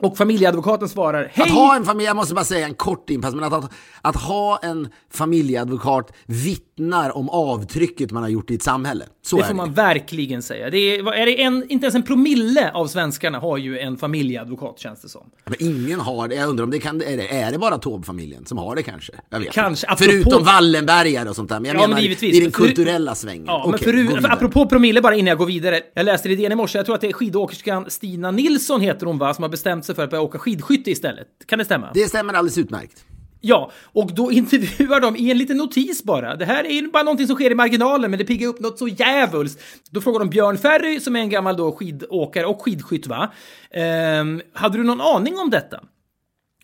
Och familjeadvokaten svarar Hej! Att ha en familj, jag måste bara säga en kort inpass, men att, att, att ha en familjeadvokat vittnar om avtrycket man har gjort i ett samhälle. Så det får det. man verkligen säga. Det är, är det en, inte ens en promille av svenskarna har ju en familjeadvokat känns det som. Men ingen har det. Jag undrar om det kan, är det, är det bara Taube-familjen som har det kanske? Jag vet Kanske, apropå- Förutom Wallenbergare och sånt där. Men jag Ja, men menar givetvis. i den För- kulturella svängen. Ja, men Okej, förut, vidare. apropå promille bara innan jag går vidare. Jag läste det i DN i morse, jag tror att det är skidåkerskan Stina Nilsson heter hon va, som har bestämt sig för att börja åka skidskytte istället. Kan det stämma? Det stämmer alldeles utmärkt. Ja, och då intervjuar de i en liten notis bara. Det här är ju bara någonting som sker i marginalen, men det piggar upp något så djävulskt. Då frågar de Björn Ferry, som är en gammal då skidåkare och skidskytt va. Ehm, hade du någon aning om detta?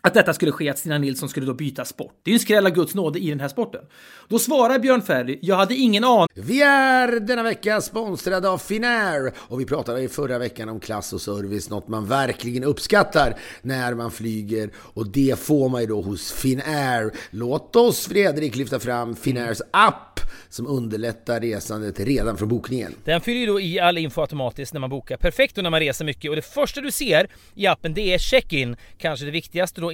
Att detta skulle ske, att Stina Nilsson skulle då byta sport. Det är ju en skräll av Guds nåde i den här sporten. Då svarar Björn Ferry, jag hade ingen aning Vi är denna vecka sponsrade av Finnair och vi pratade i förra veckan om klass och service, något man verkligen uppskattar när man flyger och det får man ju då hos Finnair. Låt oss Fredrik lyfta fram Finnairs app som underlättar resandet redan från bokningen. Den fyller ju då i all info automatiskt när man bokar. Perfekt då när man reser mycket och det första du ser i appen det är check-in. Kanske det viktigaste då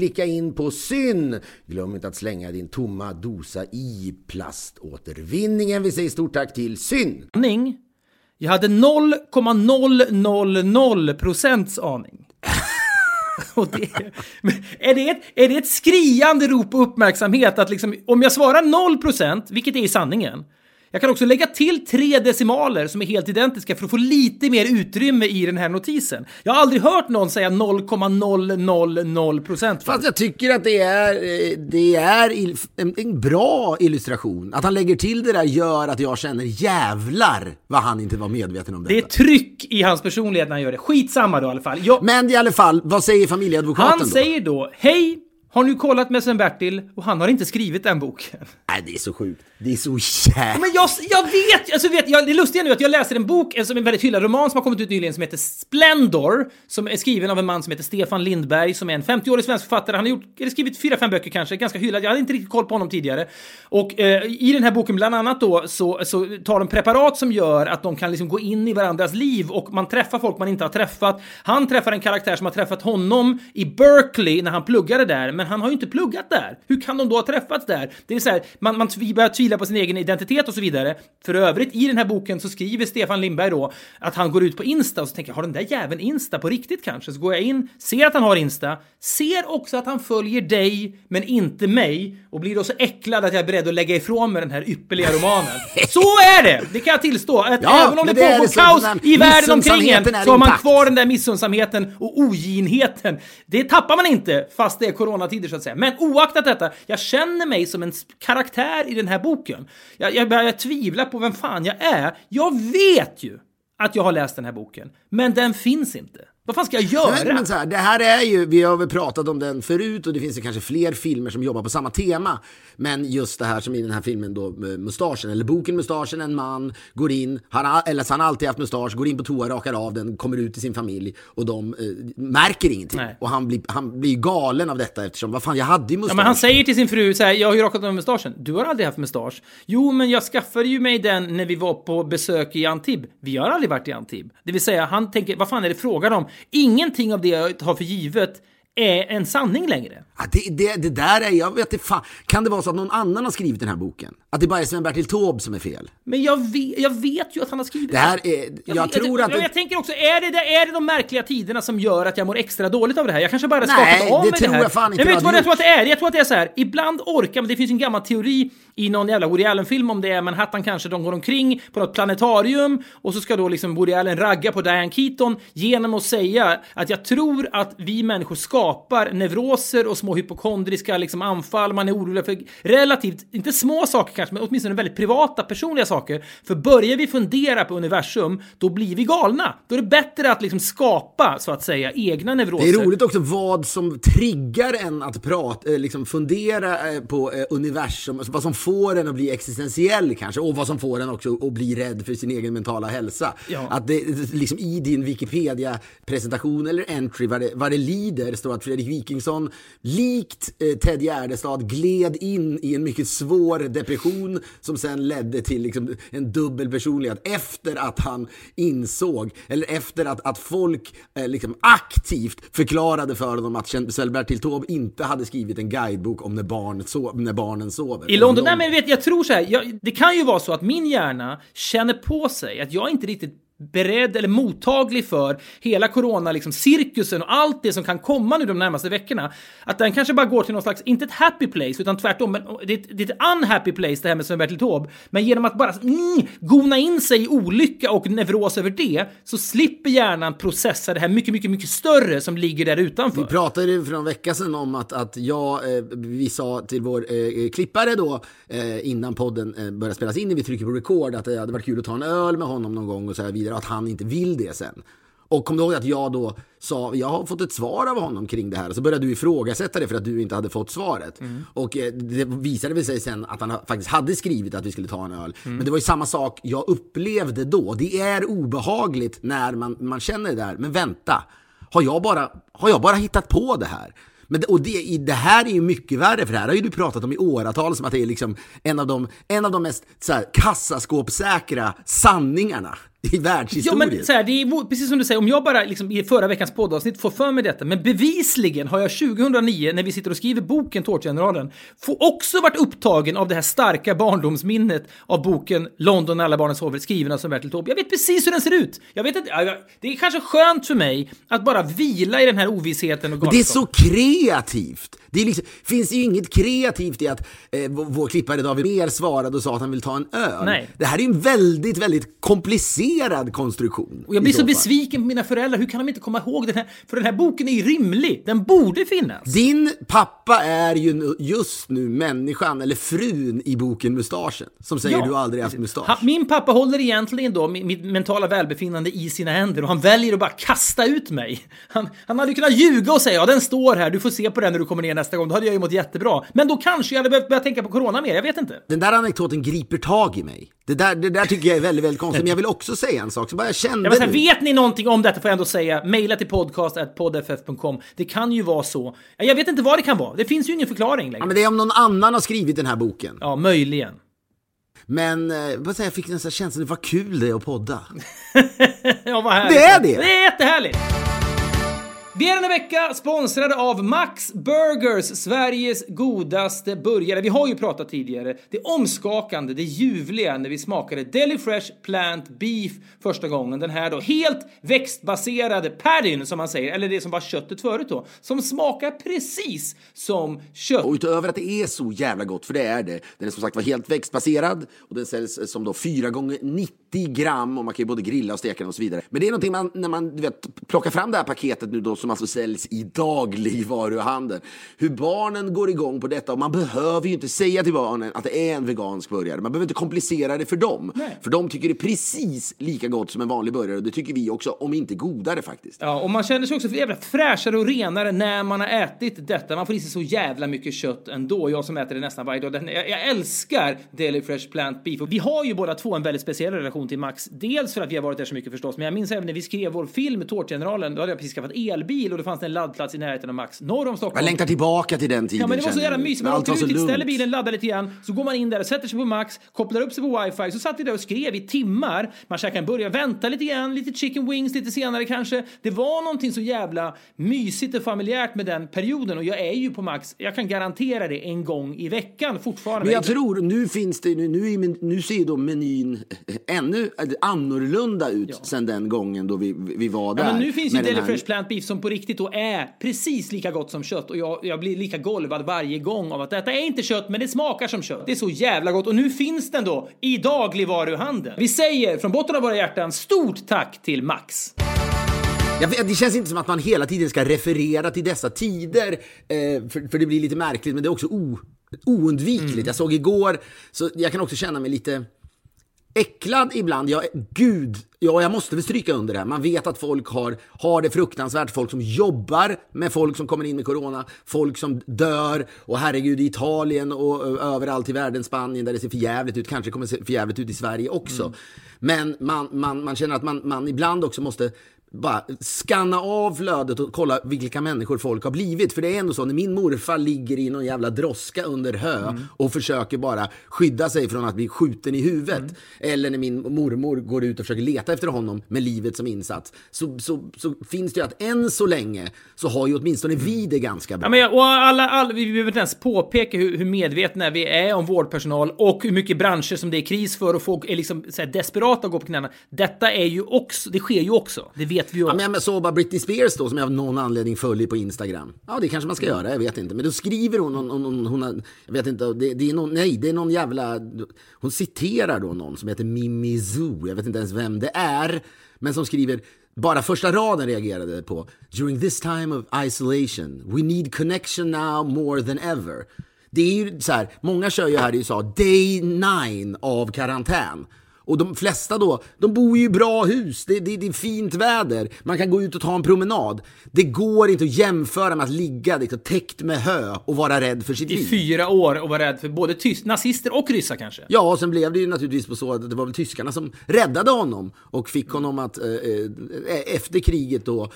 klicka in på syn. Glöm inte att slänga din tomma dosa i plaståtervinningen. Vi säger stort tack till syn. aning. Jag hade 0,000 procents aning. Och det, är, det ett, är det ett skriande rop på uppmärksamhet att liksom, om jag svarar 0 procent, vilket är i sanningen, jag kan också lägga till tre decimaler som är helt identiska för att få lite mer utrymme i den här notisen. Jag har aldrig hört någon säga 0,000 procent. Fast jag tycker att det är, eh, det är en, en bra illustration. Att han lägger till det där gör att jag känner jävlar vad han inte var medveten om Det är detta. tryck i hans personlighet när han gör det. Skitsamma då i alla fall. Jag, Men i alla fall, vad säger familjeadvokaten Han då? säger då, hej! har nu kollat med Sven-Bertil och han har inte skrivit den boken. Nej, det är så sjukt. Det är så jävla... Men jag, jag vet, alltså vet jag, det lustiga nu att jag läser en bok, en, som en väldigt hyllad roman som har kommit ut nyligen som heter Splendor, som är skriven av en man som heter Stefan Lindberg, som är en 50-årig svensk författare. Han har gjort, eller skrivit fyra, fem böcker kanske, ganska hyllad. Jag hade inte riktigt koll på honom tidigare. Och eh, i den här boken bland annat då så, så tar de preparat som gör att de kan liksom gå in i varandras liv och man träffar folk man inte har träffat. Han träffar en karaktär som har träffat honom i Berkeley när han pluggade där, men han har ju inte pluggat där. Hur kan de då ha träffats där? Det är så här, man, man börjar tvivla på sin egen identitet och så vidare. För övrigt, i den här boken så skriver Stefan Lindberg då att han går ut på Insta och så tänker jag, har den där jäveln Insta på riktigt kanske? Så går jag in, ser att han har Insta, ser också att han följer dig, men inte mig och blir då så äcklad att jag är beredd att lägga ifrån mig den här ypperliga romanen. så är det! Det kan jag tillstå. Att Ja, även om det det pågår det som- kaos i världen omkring en så har man kvar den där missunnsamheten och oginheten. Det tappar man inte fast det är coronatider så att säga. Men oaktat detta, jag känner mig som en s- karaktär i den här boken. Jag, jag börjar tvivla på vem fan jag är. Jag vet ju att jag har läst den här boken, men den finns inte. Vad fan ska jag göra? Men, men så här, det här är ju, vi har väl pratat om den förut och det finns ju kanske fler filmer som jobbar på samma tema. Men just det här som i den här filmen då, med mustaschen, eller boken Mustaschen, en man går in, han har, eller så har han alltid haft mustasch, går in på toa, rakar av den, kommer ut till sin familj och de eh, märker ingenting. Nej. Och han blir, han blir galen av detta eftersom, vad fan, jag hade ju mustasch. Ja, men han säger till sin fru så här, jag har ju rakat av mustaschen. Du har aldrig haft mustasch. Jo, men jag skaffade ju mig den när vi var på besök i Antibes. Vi har aldrig varit i Antibes. Det vill säga, han tänker, vad fan är det frågan om? Ingenting av det jag tar för givet är en sanning längre. Ja, det, det, det där är, jag vet inte fan, kan det vara så att någon annan har skrivit den här boken? Att det bara är Sven-Bertil Taube som är fel? Men jag vet, jag vet ju att han har skrivit Det här är, jag, vet- tror att... jag, jag tänker också, är det, är det de märkliga tiderna som gör att jag mår extra dåligt av det här? Jag kanske bara har Nej, av det mig tror det här. jag fan inte jag vet vad jag tror att det är. Jag tror att det är så här, ibland orkar man, det finns en gammal teori i någon jävla Woody Allen-film om det är Manhattan kanske, de går omkring på något planetarium och så ska då liksom Woody Allen ragga på Diane Keaton genom att säga att jag tror att vi människor skapar neuroser och små hypokondriska liksom anfall, man är orolig för relativt, inte små saker kanske, men åtminstone väldigt privata, personliga saker. För börjar vi fundera på universum, då blir vi galna. Då är det bättre att liksom skapa, så att säga, egna neuroser. Det är roligt också vad som triggar en att prata, eh, liksom fundera eh, på eh, universum, alltså vad som får en att bli existentiell kanske, och vad som får en också att bli rädd för sin egen mentala hälsa. Ja. Att det liksom i din Wikipedia-presentation eller entry, vad det, vad det lider, står att Fredrik Wikingsson likt eh, Ted Gärdestad gled in i en mycket svår depression som sen ledde till liksom, en dubbel personlighet efter att han insåg, eller efter att, att folk eh, liksom aktivt förklarade för honom att Sven-Bertil Taube inte hade skrivit en guidebok om när, barnet sov, när barnen sover. I London, nej men vet, jag tror så här, jag, det kan ju vara så att min hjärna känner på sig att jag inte riktigt beredd eller mottaglig för hela corona liksom cirkusen och allt det som kan komma nu de närmaste veckorna. Att den kanske bara går till någon slags, inte ett happy place, utan tvärtom, men det är ett, det är ett unhappy place det här med Sven-Bertil Taube. Men genom att bara mm, gona in sig i olycka och neuros över det, så slipper hjärnan processa det här mycket, mycket, mycket större som ligger där utanför. Vi pratade ju för någon vecka sedan om att, att jag, eh, vi sa till vår eh, klippare då, eh, innan podden eh, började spelas in, när vi trycker på record, att det hade varit kul att ta en öl med honom någon gång och så här vidare, att han inte vill det sen. Och kom du ihåg att jag då sa, jag har fått ett svar av honom kring det här. Så började du ifrågasätta det för att du inte hade fått svaret. Och eh, det visade väl sig sen att han ha- faktiskt hade skrivit att vi skulle ta en öl. Men det var ju samma sak jag upplevde då. Det är obehagligt när man, man känner det där. Men vänta, har jag bara, har jag bara hittat på det här? Men och det, det här är ju mycket värre, för det här har ju du pratat om i åratal som att det är liksom en av de, en av de mest så här, kassaskåpssäkra sanningarna i Ja, världshistorien. men så här, det är precis som du säger, om jag bara liksom, i förra veckans poddavsnitt får för mig detta, men bevisligen har jag 2009, när vi sitter och skriver boken Tårtgeneralen, också varit upptagen av det här starka barndomsminnet av boken London när alla barnen sover, skriven av Sven-Bertil Taube. Jag vet precis hur den ser ut. Jag vet inte, ja, jag- det är kanske skönt för mig att bara vila i den här ovissheten och Men det är galenskapen. så kreativt. Det liksom, finns ju inget kreativt i att eh, vår klippare David Mer svarade och sa att han vill ta en öl. Nej. Det här är ju en väldigt, väldigt komplicerad avancerad konstruktion. Och jag blir så fall. besviken på mina föräldrar. Hur kan de inte komma ihåg den här? För den här boken är ju rimlig. Den borde finnas. Din pappa är ju just nu människan, eller frun i boken Mustaschen, som säger Ja. du aldrig haft mustasch. Min pappa håller egentligen då mi- mitt mentala välbefinnande i sina händer och han väljer att bara kasta ut mig. Han, han hade ju kunnat ljuga och säga ja den står här, du får se på den när du kommer ner nästa gång. Då hade jag ju mått jättebra. Men då kanske jag hade behövt börja tänka på corona mer, jag vet inte. Den där anekdoten griper tag i mig. Det där, det där tycker jag är väldigt, väldigt konstigt. Men jag vill också säga en sak, så bara jag kände Jag säga, nu. vet ni någonting om detta får jag ändå säga. Maila till podcast.poddff.com. Det kan ju vara så. Jag vet inte vad det kan vara. Det finns ju ingen förklaring Ja, längre. men det är om någon annan har skrivit den här boken. Ja, möjligen. Men eh, vad säger jag, fick nästan känslan, vad kul det är att podda. Ja, vad härligt. Det är det! Det är jättehärligt! Vi är denna vecka sponsrade av Max Burgers, Sveriges godaste burgare. Vi har ju pratat tidigare. Det omskakande, det ljuvliga när vi smakade Deli Fresh Plant Beef första gången. Den här då helt växtbaserade paddyn som man säger, eller det som var köttet förut då, som smakar precis som kött. Och utöver att det är så jävla gott, för det är det, den är som sagt var helt växtbaserad och den säljs som då 4 gånger 90 gram och man kan ju både grilla och steka den och så vidare. Men det är någonting man, när man du vet, plockar fram det här paketet nu då som alltså säljs i dagligvaruhandeln. Hur barnen går igång på detta och man behöver ju inte säga till barnen att det är en vegansk burgare. Man behöver inte komplicera det för dem. Nej. För de tycker det är precis lika gott som en vanlig burgare och det tycker vi också, om inte godare faktiskt. Ja, och man känner sig också jävla fräschare och renare när man har ätit detta. Man får i sig så jävla mycket kött ändå. Jag som äter det nästan varje dag. Jag, älskar Deli Fresh Plant Beef. Och vi har ju båda två en väldigt speciell relation till Max. Dels för att vi har varit där så mycket förstås, men jag minns även när vi skrev vår film Tårtgeneralen. Då hade jag precis skaffat elbil och det fanns en laddplats i närheten av Max norr om Stockholm. Jag längtar tillbaka till den tiden. Ja men det var så jävla mysigt. Man åker ut, ställer bilen, laddar lite grann, så går man in där, sätter sig på Max, kopplar upp sig på wifi, så satt vi där och skrev i timmar. Man käkade en burgare, vänta lite grann, lite chicken wings lite senare kanske. Det var någonting så jävla mysigt och familjärt med den perioden och jag är ju på Max, jag kan garantera det, en gång i veckan fortfarande. Men jag tror, nu finns det, nu, nu, nu ser ju då menyn ännu annorlunda ut sen den gången då vi, vi var där. Ja, men nu finns ju Deli Fresh Plant Beef som på riktigt då är precis lika gott som kött och jag, jag blir lika golvad varje gång av att detta är inte kött men det smakar som kött. Det är så jävla gott och nu finns den då i dagligvaruhandeln. Vi säger från botten av våra hjärtan stort tack till Max. Vet, det känns inte som att man hela tiden ska referera till dessa tider, eh, för, för det blir lite märkligt, men det är också o, oundvikligt. Mm. Jag såg igår, så jag kan också känna mig lite äcklad ibland. Jag, gud, ja, jag måste väl stryka under det här. Man vet att folk har, har det fruktansvärt. Folk som jobbar med folk som kommer in med corona. Folk som dör. Och herregud, i Italien och överallt i världen, Spanien, där det ser för jävligt ut. Kanske kommer se för jävligt ut i Sverige också. Men man, man, man känner att man, man ibland också måste bara skanna av flödet och kolla vilka människor folk har blivit. För det är ändå så, när min morfar ligger i någon jävla droska under hö och försöker bara skydda sig från att bli skjuten i huvudet. Eller när min mormor går ut och försöker leta efter honom med livet som insats. Så, så, så finns det ju att än så länge så har ju åtminstone vi det ganska bra. Ja, men och alla, alla, vi behöver inte ens påpeka hur, hur medvetna vi är om vårdpersonal och hur mycket branscher som det är kris för och folk är liksom så här desperata att gå på knäna. Detta är ju också, det sker ju också. Det vet vi ju. Ja, men såg bara Britney Spears då, som jag av någon anledning följer på Instagram. Ja, det kanske man ska göra, jag vet inte. Men då skriver hon, hon, hon, hon, hon har- jag vet inte, det, det är någon, nej, det är någon jävla, hon citerar då någon som heter Mimi Zoo, jag vet inte ens vem det är, men som skriver, bara första raden reagerade på. During this time of isolation, we need connection now more than ever. Det är ju så här, många kör ju här i USA day nine av karantän. Och de flesta då, de bor ju i bra hus, det, det, det är fint väder, man kan gå ut och ta en promenad. Det går inte att jämföra med att ligga liksom, täckt med hö och vara rädd för sitt I liv. fyra år och vara rädd för både tyst, nazister och ryssar kanske. Ja, och sen blev det ju naturligtvis på så att det var väl tyskarna som räddade honom och fick honom att eh, eh, efter kriget då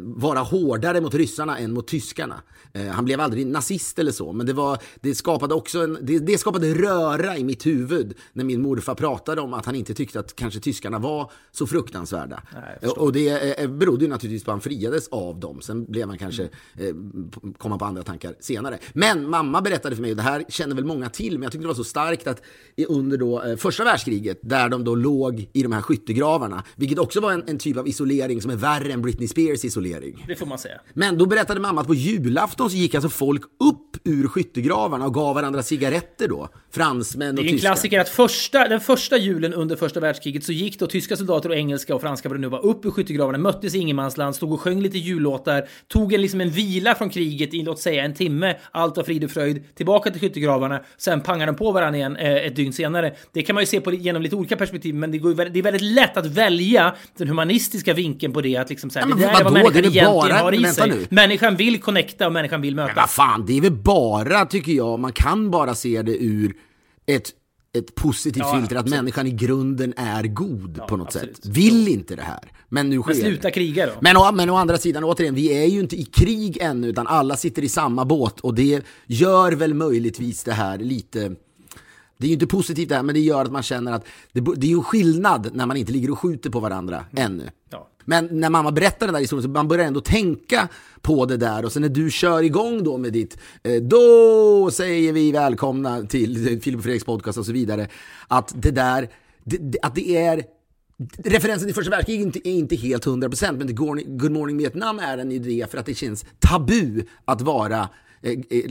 vara hårdare mot ryssarna än mot tyskarna. Eh, han blev aldrig nazist eller så, men det, var, det, skapade också en, det, det skapade röra i mitt huvud när min morfar pratade om att han inte tyckte att kanske tyskarna var så fruktansvärda. jag och det eh, berodde ju naturligtvis på att han friades av dem. Sen blev han kanske, eh, komma på andra tankar senare. Men mamma berättade för mig, och det här känner väl många till, men jag tyckte det var så starkt att under då, eh, första världskriget, där de då låg i de här skyttegravarna, vilket också var en, en typ av isolering som är värre än Britney Spears isolering. Det får man säga. Men då berättade mamma att på julafton så gick alltså folk upp ur skyttegravarna och gav varandra cigaretter då. Fransmän och Det är en tyskar. klassiker att första, den första julen under första världskriget så gick då tyska soldater och engelska och franska vad det nu var upp ur skyttegravarna, möttes i ingenmansland, stod och sjöng lite jullåtar, tog en, liksom en vila från kriget i låt säga en timme, allt var frid och fröjd, tillbaka till skyttegravarna, sen pangade de på varandra igen eh, ett dygn senare. Det kan man ju se på genom lite olika perspektiv, men det, går, det är väldigt lätt att välja den humanistiska vinkeln på det, att liksom så här, Ja, men det där är vad vadå? människan egentligen bara- har i sig. nu. Människan vill connecta och människan vill möta. Men vad fan, det är väl bara, tycker jag, man kan bara se det ur ett, ett positivt Ja, filter, att absolut. människan i grunden är god på något absolut. sätt. Vill inte det här, men nu sker Men sluta det. kriga då. Men å, men å andra sidan, återigen, vi är ju inte i krig ännu, utan alla sitter i samma båt och det gör väl möjligtvis det här lite... Det är ju inte positivt det här, men det gör att man känner att det, det är ju skillnad när man inte ligger och skjuter på varandra ännu. Ja. Men när mamma berättar den där historien så man börjar ändå tänka på det där. Och sen när du kör igång då med ditt eh, då säger vi välkomna till Filip och Fredriks podcast och så vidare. Att det där, det, att det är Referensen till första världskriget är inte, är inte helt 100% men till Good Morning Vietnam är en idé för att det känns tabu att vara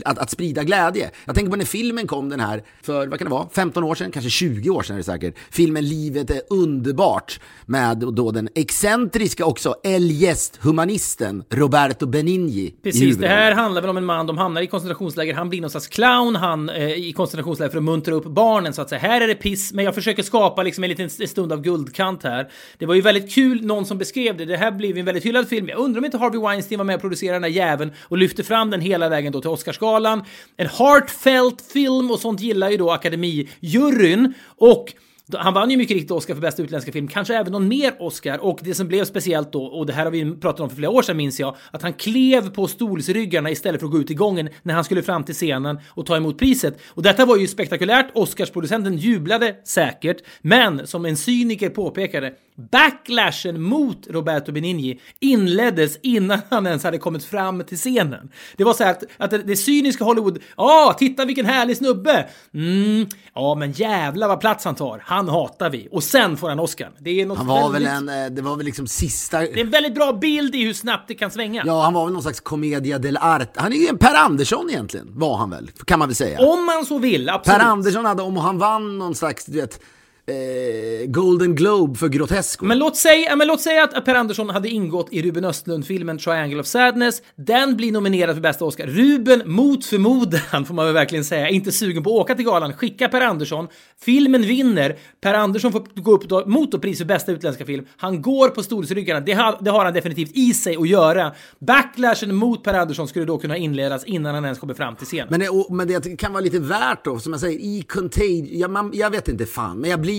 att, att sprida glädje. Jag tänker på när filmen kom den här för, vad kan det vara, 15 år sedan, kanske 20 år sedan är det säkert. Filmen Livet är underbart med då den excentriska också eljest humanisten Roberto Benigni Precis, det här handlar väl om en man, de hamnar i koncentrationsläger, han blir någon slags clown, han eh, i koncentrationsläger för att muntra upp barnen så att säga. Här är det piss, men jag försöker skapa liksom en liten stund av guldkant här. Det var ju väldigt kul, någon som beskrev det, det här blev en väldigt hyllad film. Jag undrar om inte Harvey Weinstein var med och producerade den här jäveln och lyfte fram den hela vägen då till Oscarsgalan. En heartfelt film och sånt gillar ju då Akademijuryn och han vann ju mycket riktigt Oscar för bästa utländska film, kanske även någon mer Oscar. Och det som blev speciellt då, och det här har vi pratat om för flera år sedan minns jag, att han klev på stolsryggarna istället för att gå ut i gången när han skulle fram till scenen och ta emot priset. Och detta var ju spektakulärt, Oscarsproducenten jublade säkert, men som en cyniker påpekade, backlashen mot Roberto Benigni inleddes innan han ens hade kommit fram till scenen. Det var så här att, att det, det cyniska Hollywood, ja, titta vilken härlig snubbe! Mm, ja, men jävla vad plats han tar. Han hatar vi. Och sen får han Oscar. Det är något Han var väl väldigt, en, eh, det var väl liksom sista... Det är en väldigt bra bild i hur snabbt det kan svänga. Ja, han var väl någon slags commedia dell'arte. Han är ju en Per Andersson egentligen, var han väl, kan man väl säga. Om man så vill, absolut. Per Andersson hade, om han vann någon slags, du vet, eh, Golden Globe för Grotesco. Men låt säga, men låt säga att Per Andersson hade ingått i Ruben Östlund-filmen Triangle of Sadness. Den blir nominerad för bästa Oscar. Ruben, mot förmodan, får man väl verkligen säga, inte sugen på att åka till galan. Skicka Per Andersson. Filmen vinner. Per Andersson får gå upp då, mot och pris för bästa utländska film. Han går på stolsryggarna. Det har, det har han definitivt i sig att göra. Backlashen mot Per Andersson skulle då kunna inledas innan han ens kommer fram till scenen. Men, det, och, men det kan vara lite värt då, som jag säger, i Contagion, ja, man, jag vet inte fan, men jag blir...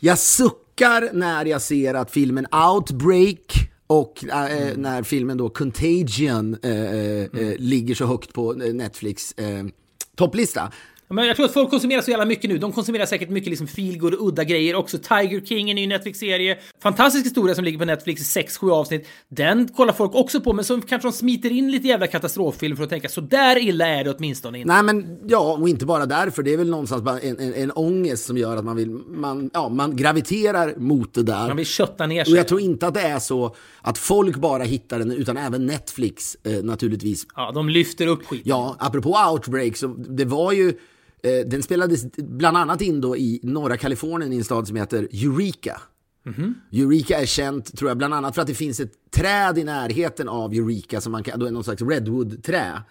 Jag suckar när jag ser att filmen Outbreak och eh, när filmen då Contagion eh, eh, eh, ligger så högt på Netflix topplista. Men jag tror att folk konsumerar så jävla mycket nu. De konsumerar säkert mycket liksom feelgood och udda grejer också. Tiger King, en ny Netflix-serie. Fantastisk historia som ligger på Netflix i 6-7 avsnitt. Den kollar folk också på, men så kanske de smiter in lite jävla katastroffilm för att tänka så där illa är det åtminstone inte. Nej men ja, och inte bara därför. Det är väl någonstans bara en, en, en ångest som gör att man vill, man, ja, man graviterar mot det där. Man vill kötta ner sig. Och jag tror inte att det är så att folk bara hittar den, utan även Netflix eh, naturligtvis. Ja, de lyfter upp skit. Ja, apropå Outbreak, så det var ju, den spelades bland annat in då i norra Kalifornien i en stad som heter Eureka. Eureka är känt, tror jag, bland annat för att det finns ett träd i närheten av Eureka som man kan, då är någon slags redwood-trä.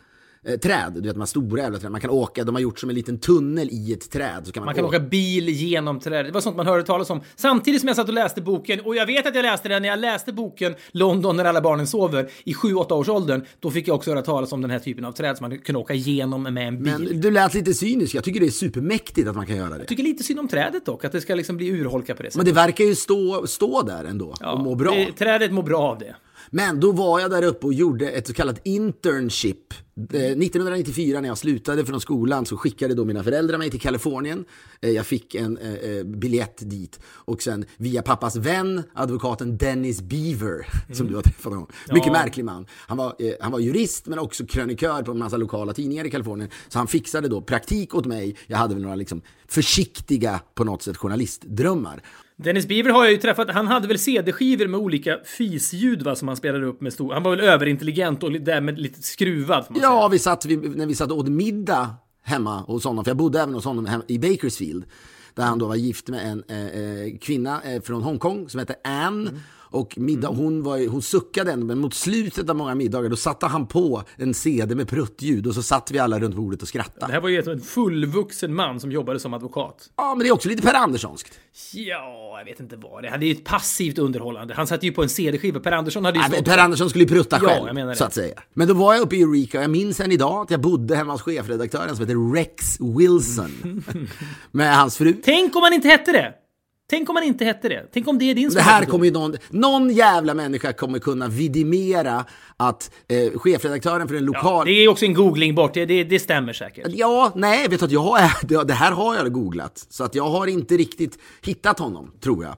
Eh, träd, du vet de här stora jävla träd. Man kan åka, de har gjort som en liten tunnel i ett träd. Så kan man, Man kan åka bil genom trädet. Det var sånt man hörde talas om. Samtidigt som jag satt och läste boken, och jag vet att jag läste den när jag läste boken London när alla barnen sover i 7-8 års åldern. Då fick jag också höra talas om den här typen av träd som man kunde åka igenom med en bil. Men du lät lite cynisk. Jag tycker det är supermäktigt att man kan göra det. Jag tycker lite synd om trädet dock, att det ska liksom bli urholka på det sättet. Men det verkar ju stå, stå där ändå och må bra. Det, trädet mår bra av det. Men då var jag där uppe och gjorde ett så kallat internship. Eh, 1994 när jag slutade från skolan så skickade då mina föräldrar mig till Kalifornien. Eh, jag fick en eh, eh, biljett dit och sen via pappas vän, advokaten Dennis Beaver, som du har träffat honom. Mycket märklig man. Han var, eh, han var jurist men också krönikör på en massa lokala tidningar i Kalifornien. Så han fixade då praktik åt mig. Jag hade väl några liksom försiktiga på något sätt journalistdrömmar. Dennis Beaver har jag ju träffat. Han hade väl CD-skivor med olika fisljud va, som han spelade upp med stor... Han var väl överintelligent och därmed lite skruvad. Man säga. Ja, vi satt, vi, när vi satt och åt middag hemma hos honom, för jag bodde även hos honom hem, i Bakersfield, där han då var gift med en eh, eh, kvinna eh, från Hongkong som hette Anne. Och middag, hon, var, hon suckade ändå, men mot slutet av många middagar då satte han på en CD med pruttljud och så satt vi alla runt bordet och Det skrattade. här var ju en fullvuxen man som jobbade som advokat. Ja, men det är också lite Per Anderssonskt. Ja, jag vet inte vad det. Det är ju ett passivt underhållande. Han satte ju på en CD-skiva. Per Andersson hade ju stått... Per Andersson skulle ju prutta Ja, själv, jag menar det. så att säga. Men då var jag uppe i Eureka och jag minns än idag att jag bodde hemma hos chefredaktören som heter Rex Wilson. med hans fru. Tänk om han inte hette det! Tänk om han inte hette det. Tänk om det är din Det här kommer ju någon, någon jävla människa kommer kunna vidimera att eh, chefredaktören för en lokal... Det är också en googling bort. Det, det, det stämmer säkert. Ja, nej, vet du att jag det- det här har jag googlat. Så att jag har inte riktigt hittat honom, tror jag.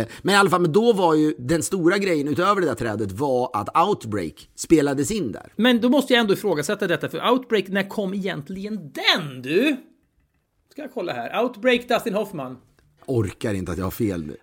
Eh, men i alla fall, men då var ju den stora grejen utöver det där trädet var att Outbreak spelades in där. Men då måste jag ändå ifrågasätta detta, för Outbreak, när kom egentligen den du? Ska jag kolla här. Outbreak, Dustin Hoffman. Orkar inte att jag har fel nu.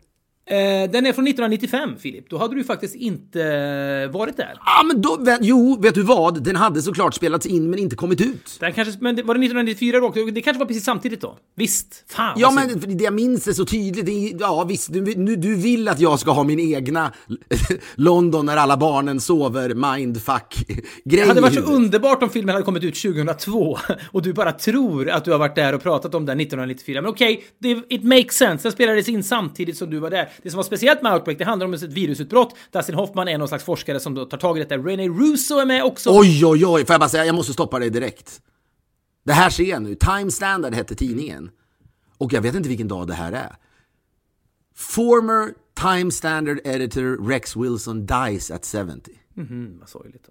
Eh, den är från 1995, Filip. Då hade du faktiskt inte eh, varit där. Ja, men då, jo, vet du vad? Den hade såklart spelats in men inte kommit ut. Den kanske, men var det 1994 då? Det kanske var precis samtidigt då? Visst? Fan Ja, men det jag minns det så tydligt. Är, ja, visst, du, nu, du vill att jag ska ha min egna London när alla barnen sover mindfuck-grej Det hade varit så underbart om filmen hade kommit ut 2002 och du bara tror att du har varit där och pratat om den 1994. Men okej, det- it makes sense. Den spelades in samtidigt som du var där. Det som var speciellt med Outbreak, det handlar om ett virusutbrott. Dustin Hoffman är någon slags forskare som då tar tag i detta. René Russo är med också. Oj, oj, oj, får jag bara säga, jag måste stoppa dig direkt. Det här ser jag nu, Time Standard hette tidningen. Och jag vet inte vilken dag det här är. Former Time Standard editor Rex Wilson dies at 70. Mm, vad sorgligt.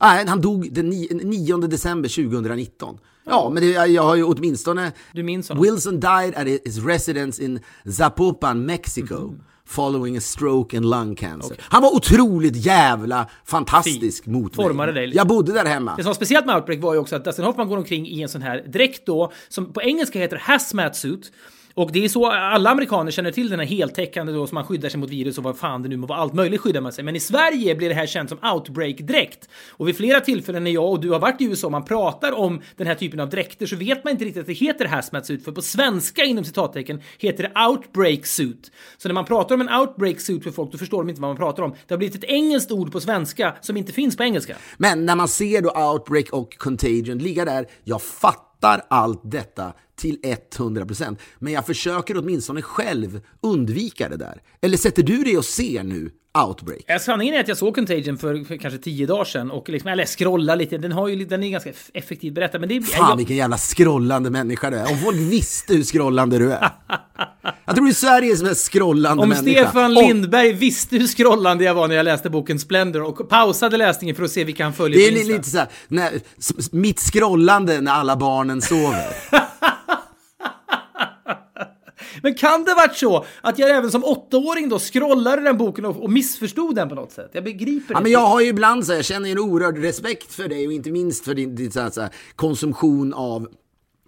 Nej, han dog den ni- 9 december 2019. Ja, men det, jag har ju åtminstone... Du minns honom? Wilson died at his residence in Zapopan, Mexico. Following a stroke and lung cancer. Han var otroligt jävla fantastisk Fin. mot mig. Formade dig lite. Jag bodde där hemma. Det som var speciellt med Outbreak var ju också att Dustin Hoffman går omkring i en sån här dräkt då, som på engelska heter hazmat suit. Och det är så alla amerikaner känner till den här heltäckande då som man skyddar sig mot virus och vad fan det nu må vara. Allt möjligt skyddar man sig. Men i Sverige blir det här känt som outbreak-dräkt. Och vid flera tillfällen när jag och du har varit i USA och man pratar om den här typen av dräkter så vet man inte riktigt att det heter hazmat suit. För på svenska inom citattecken heter det outbreak suit. Så när man pratar om en outbreak suit för folk då förstår de inte vad man pratar om. Det har blivit ett engelskt ord på svenska som inte finns på engelska. Men när man ser då Outbreak och Contagion ligga där, jag fattar allt detta till 100%. Men jag försöker åtminstone själv undvika det där. Eller sätter du dig och ser nu Outbreak? Ja, sanningen är att jag såg Contagion för, för kanske tio dagar sedan och liksom, eller scrolla lite. Den, har ju, den är ganska eff- effektivt berättad. Men det är... Fan jag, vilken jävla scrollande människa du är. Om folk visste hur scrollande du är. Jag tror du är Sveriges mest scrollande om människa. Stefan Och- Lindberg visste hur scrollande jag var när jag läste boken Splendor och pausade läsningen för att se vilka han följer Det är på lite såhär, mitt scrollande när alla barnen sover. Men kan det varit så att jag även som åttaåring då scrollade den boken och, och missförstod den på något sätt? Jag begriper Ja, inte. men jag har ju ibland så här, jag känner en oerhörd respekt för dig och inte minst för din, din så här, så här, konsumtion av,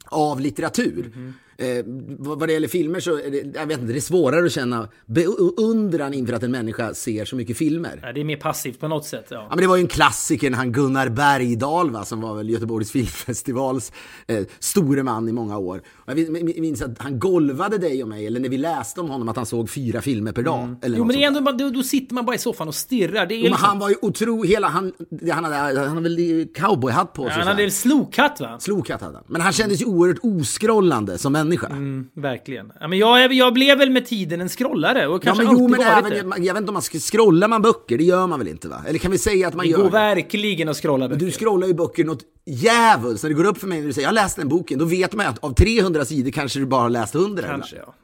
av litteratur. Mhm. Eh, vad det gäller filmer så är det, jag vet inte, det är svårare att känna beundran inför att en människa ser så mycket filmer. Ja, det är mer passivt på något sätt. Ja. Ja, men det var ju en klassiker, han Gunnar Bergdahl va, som var väl Göteborgs filmfestivals eh, store man i många år. Och jag min- minns att han golvade dig och mig, eller när vi läste om honom, att han såg fyra filmer per dag. Eller Mm. Jo, något men det är ändå, då, då sitter man bara i soffan och stirrar. Det är Jo, men liksom, han var ju otrolig, hela han, han, hade, han hade väl cowboyhatt på sig. han så hade en slokhatt va? Slokhatt hade han. Men han kändes ju oerhört oskrollande som människa. Mm, verkligen. Ja, men jag, jag blev väl med tiden en scrollare och Ja, kanske men jo, men varit även, det. jag vet inte om man ska scrolla man böcker, det gör man väl inte va? Eller kan vi säga att man Det gör går det? verkligen att scrolla böcker. Du scrollar ju böcker något djävulskt. När det går upp för mig när du säger jag har läst den boken, då vet man ju att av 300 sidor kanske du bara har läst 100. eller? Kanske, ja.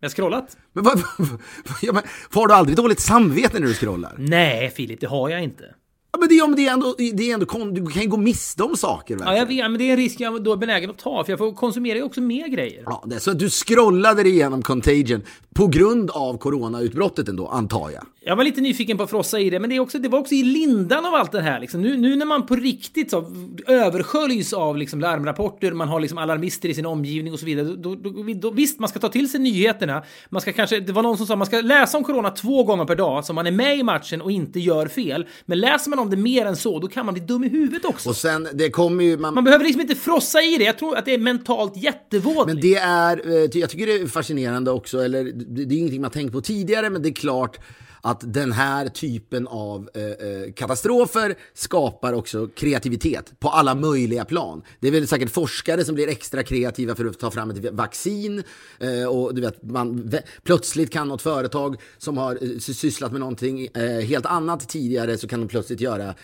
Jag har scrollat? Men, vad, ja, men har du aldrig dåligt samvete när du scrollar? Nej, Filip, det har jag inte. Ja, men det, är- men det är ändå, det är ändå du kan ju gå miste om saker. Ja, verkligen. jag vet, men det är en risk jag då är benägen att ta, för jag får konsumera ju också mer grejer. Ja, det, så att du scrollade dig igenom Contagion på grund av coronautbrottet ändå, antar jag. Jag var lite nyfiken på att frossa i det, men det, är också, det var också i lindan av allt det här. Liksom. Nu, nu när man på riktigt så, översköljs av liksom, larmrapporter, man har liksom, alarmister i sin omgivning och så vidare. Då, då, då, visst, man ska ta till sig nyheterna. Man ska kanske, det var någon som sa man ska läsa om corona två gånger per dag, så man är med i matchen och inte gör fel. Men läser man om det mer än så, då kan man bli dum i huvudet också. Och sen, det kommer ju... Man, Man behöver liksom inte frossa i det. Jag tror att det är mentalt jättevådligt. Men det är, eh, jag tycker det är fascinerande också, eller det det är ingenting man tänkt på tidigare, men det är klart att den här typen av eh, eh, katastrofer skapar också kreativitet på alla möjliga plan. Det är väl säkert forskare som blir extra kreativa för att ta fram ett vaccin eh, och du vet, man, plötsligt kan något företag som har eh, sy- sysslat med någonting eh, helt annat tidigare så kan de plötsligt göra eh,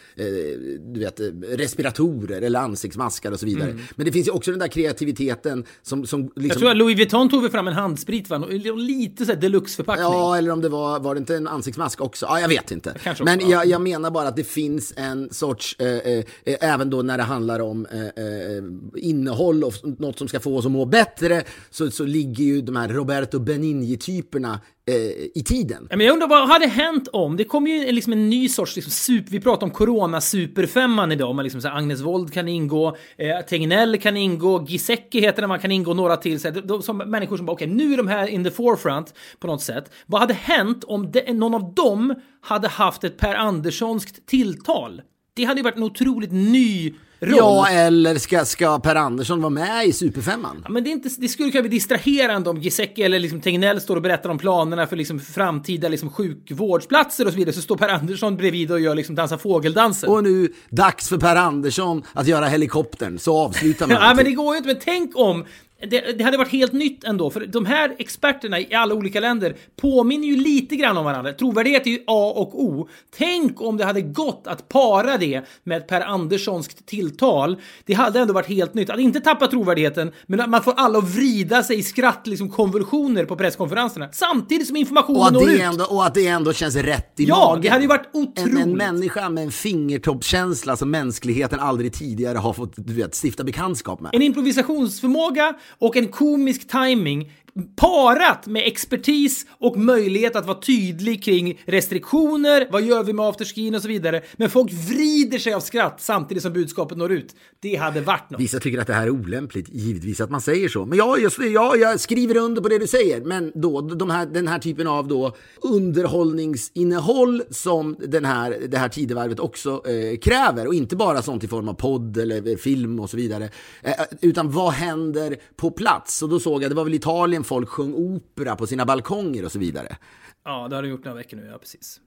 du vet, respiratorer eller ansiktsmaskar och så vidare. Men det finns ju också den där kreativiteten som, som liksom... Jag tror att Louis Vuitton tog fram en handsprit, va? Lite såhär deluxe-förpackning. Ja, eller om det var, var det inte en ansiktsmask också? Ja, jag vet inte. Kanske Men också, jag, jag menar bara att det finns en sorts, eh, eh, eh, även då när det handlar om eh, eh, innehåll och något som ska få oss att må bättre, så, så ligger ju de här Roberto Benigni-typerna Eh, i tiden. Men jag undrar vad hade hänt om, det kom ju liksom en ny sorts liksom super, vi pratar om corona-superfemman idag, man liksom så här, Agnes Wold kan ingå, eh, Tegnell kan ingå, Gisecki heter det, man kan ingå några till, så här, de, som människor som bara okej, nu är de här in the forefront på något sätt. Vad hade hänt om de, någon av dem hade haft ett Per Anderssonskt tilltal? Det hade ju varit en otroligt ny roll. Ja, eller ska, ska Per Andersson vara med i Superfemman? Ja, men det, är inte, det skulle kunna bli distraherande om Gisecki eller liksom Tegnell står och berättar om planerna för liksom framtida liksom sjukvårdsplatser och så vidare. Så står Per Andersson bredvid och gör liksom dansa fågeldansen. Och nu, dags för Per Andersson att göra helikoptern, så avslutar man. Ja, men det går ju inte. Men tänk om det, det hade varit helt nytt ändå, för de här experterna i alla olika länder påminner ju lite grann om varandra. Trovärdighet är ju A och O. Tänk om det hade gått att para det med ett Per Anderssonskt tilltal. Det hade ändå varit helt nytt. Att inte tappa trovärdigheten, men att man får alla att vrida sig i skratt, liksom konvulsioner på presskonferenserna. Samtidigt som informationen och, når det ut. ändå, och att det ändå känns rätt i Ja, magen. det hade ju varit en, otroligt. en människa med en fingertoppskänsla som mänskligheten aldrig tidigare har fått du vet, stifta bekantskap med. En improvisationsförmåga och en komisk timing parat med expertis och möjlighet att vara tydlig kring restriktioner, vad gör vi med afterskin och så vidare. Men folk vrider sig av skratt samtidigt som budskapet når ut. Det hade varit något. Vissa tycker att det här är olämpligt, givetvis att man säger så. Men ja, just det, ja, jag skriver under på det du säger. Men då, de här, den här typen av då underhållningsinnehåll som den här, det här tidevarvet också eh, kräver. Och inte bara sånt i form av podd eller film och så vidare. Eh, utan vad händer på plats? Och då såg jag, det var väl Italien folk sjöng opera på sina balkonger och så vidare. Ja, det har du gjort några veckor nu, ja precis.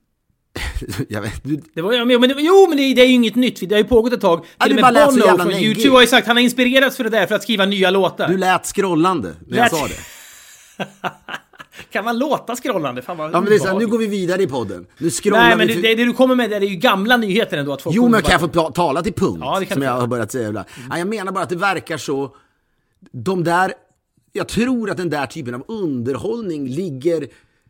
jag vet, du, Det var, ja, men, men, jo, men det, det är ju inget nytt. Det har ju pågått ett tag. Ja, Till och med bara Bono från. YouTube har ju sagt att han har inspirerats för det där för att skriva nya låtar. du lät scrollande när jag Lät- sa det. Kan man låta scrollande? Fan vad Ja, men det är så här, nu går vi vidare i podden. Nu scrollar Nej, men vi det, det, det du kommer med det är ju gamla nyheter ändå. Att folk Jo, men kan jag bara- få ta- tala till punkt? Ja, det kan som jag har börjat säga ibland. Ja, jag menar bara att det verkar så... De där... Jag tror att den där typen av underhållning ligger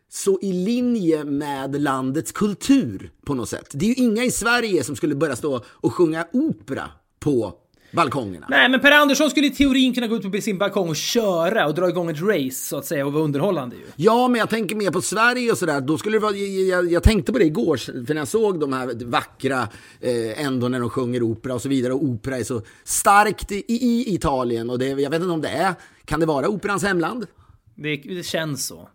så i linje med landets kultur på något sätt. Det är ju inga i Sverige som skulle börja stå och sjunga opera på balkongerna. Nej, men Per Andersson skulle i teorin kunna gå ut på sin balkong och köra och dra igång ett race så att säga och vara underhållande ju. Ja, men jag tänker mer på Sverige och sådär. Då skulle det vara, jag, jag, tänkte på det igår, för när jag såg de här vackra, eh, ändå när de sjunger opera och så vidare. Och opera är så starkt i, i Italien. Och det, jag vet inte om det är, kan det vara operans hemland? Det, det känns så.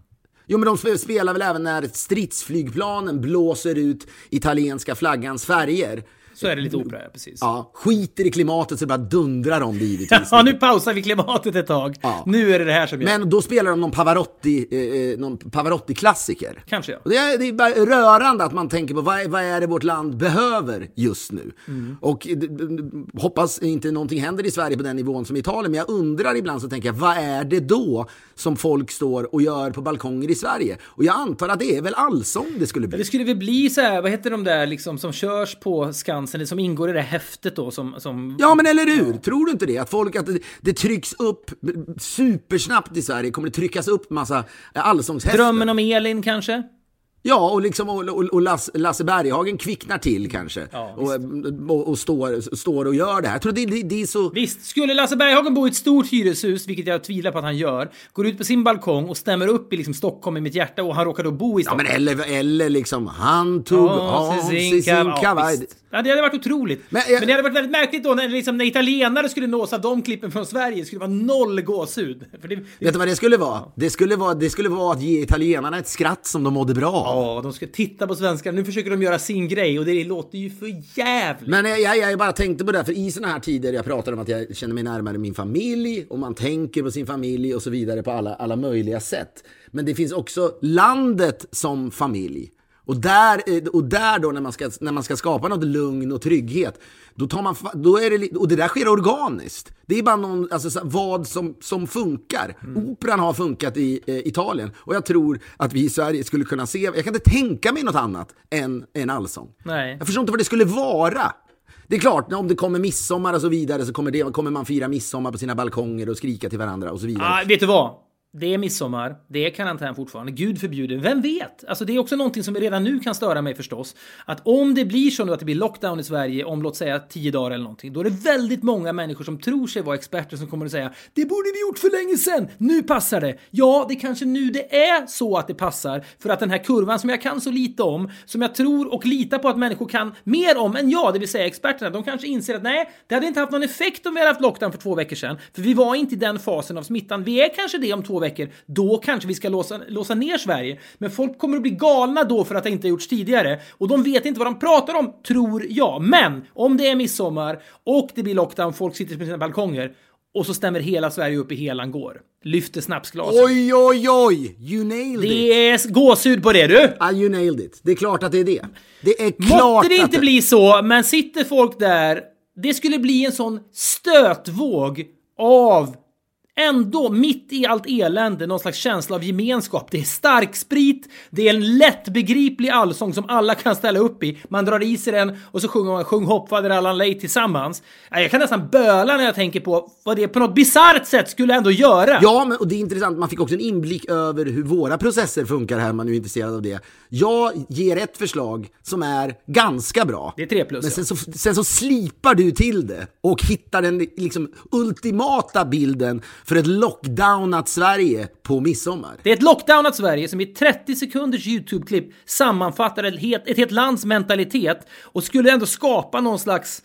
Jo, men de sp- spelar väl även när stridsflygplanen blåser ut italienska flaggans färger. Så är det lite opera, ja, precis. Ja. Ja, skiter i klimatet så det bara dundrar om det givetvis. nu pausar vi klimatet ett tag. Ja. Nu är det det här som gäller. Men då spelar de någon Pavarotti, eh, någon Pavarotti-klassiker. Kanske ja. Och det, är, det är bara rörande att man tänker på vad, är- vad är det vårt land behöver just nu. Mm. Och eh, hoppas inte någonting händer i Sverige på den nivån som i Italien. Men jag undrar ibland så tänker jag, vad är det då som folk står och gör på balkonger i Sverige? Och jag antar att det är väl allsång det skulle bli. Det skulle väl bli så här, vad heter de där liksom som körs på Skansen, som ingår i det häftet då som... som Ja men eller hur, tror du inte det? Att folk, att det, det trycks upp supersnabbt i Sverige, kommer det tryckas upp massa allsångshäften. Drömmen om Elin kanske? Ja, och, liksom, och, och, och Lasse, Lasse Berghagen kvicknar till kanske. Ja, och, och, står, står och gör det här. Jag tror det, det, det är så... Visst, skulle Lasse Berghagen bo i ett stort hyreshus, vilket jag tvivlar på att han gör, går ut på sin balkong och stämmer upp i liksom Stockholm i mitt hjärta och han råkar då bo i Ja, Stockholm. men eller, eller liksom, han tog av sig sin Ja, kavaj. visst. Ja, det hade varit otroligt. Men, Men jag- det hade varit väldigt märkligt då när, liksom, när italienare skulle nås av de klippen från Sverige. skulle det vara noll gåshud. För det, Vet du vad det skulle vara? Det skulle vara, det skulle vara att ge italienarna ett skratt som de mådde bra av. Ja, de ska titta på svenskar. Nu försöker de göra sin grej och det låter ju för jävligt. Men jag, jag, jag bara tänkte på det, här, för i såna här tider, jag pratar om att jag känner mig närmare min familj och man tänker på sin familj och så vidare på alla, alla möjliga sätt. Men det finns också landet som familj. Och där, och där då när man, ska, när man ska skapa något lugn och trygghet, då tar man, då är det, och det där sker organiskt. Det är bara någon, alltså, vad som, som funkar. Operan har funkat i eh, Italien och jag tror att vi i Sverige skulle kunna se, jag kan inte tänka mig något annat än en allsång. Nej. Jag förstår inte vad det skulle vara. Det är klart, om det kommer midsommar och så vidare så kommer, det, kommer man fira midsommar på sina balkonger och skrika till varandra och så vidare. Ah, vet du vad? Det är midsommar, det är karantän fortfarande, gud förbjude. Vem vet? Alltså det är också någonting som redan nu kan störa mig förstås. Att om det blir så nu att det blir lockdown i Sverige om låt säga 10 dagar eller någonting, då är det väldigt många människor som tror sig vara experter som kommer att säga det borde vi gjort för länge sedan, nu passar det. Ja, det är kanske nu det är så att det passar för att den här kurvan som jag kan så lite om, som jag tror och litar på att människor kan mer om än jag, det vill säga experterna, de kanske inser att nej, det hade inte haft någon effekt om vi hade haft lockdown för två veckor sedan, för vi var inte i den fasen av smittan. Vi är kanske det om två veckor, då kanske vi ska låsa, låsa ner Sverige. Men folk kommer att bli galna då för att det inte har gjorts tidigare och de vet inte vad de pratar om, tror jag. Men om det är midsommar och det blir lockdown, folk sitter på sina balkonger och så stämmer hela Sverige upp i helan går. Lyfter snapsglaset. Oj, oj, oj! You nailed it! Det är gåshud på det du! Ah, you nailed it. Det är klart att det är det. Det är klart Måtte det inte bli så, men sitter folk där, det skulle bli en sån stötvåg av Ändå, mitt i allt elände, någon slags känsla av gemenskap. Det är stark sprit, det är en lättbegriplig allsång som alla kan ställa upp i. Man drar i sig den och så sjunger man Sjung hopp fader Allan Lej tillsammans. Ja, Jag kan nästan böla när jag tänker på vad det på något bisarrt sätt skulle ändå göra. Ja, men och det är intressant. Man fick också en inblick över hur våra processer funkar här, man är intresserad av det. Jag ger ett förslag som är ganska bra. Det är tre plus, Men sen så, sen så slipar du till det och hittar den liksom ultimata bilden för ett lockdownat Sverige på midsommar. Det är ett lockdownat Sverige som i 30 sekunders YouTube-klipp sammanfattar ett helt, ett helt lands mentalitet och skulle ändå skapa någon slags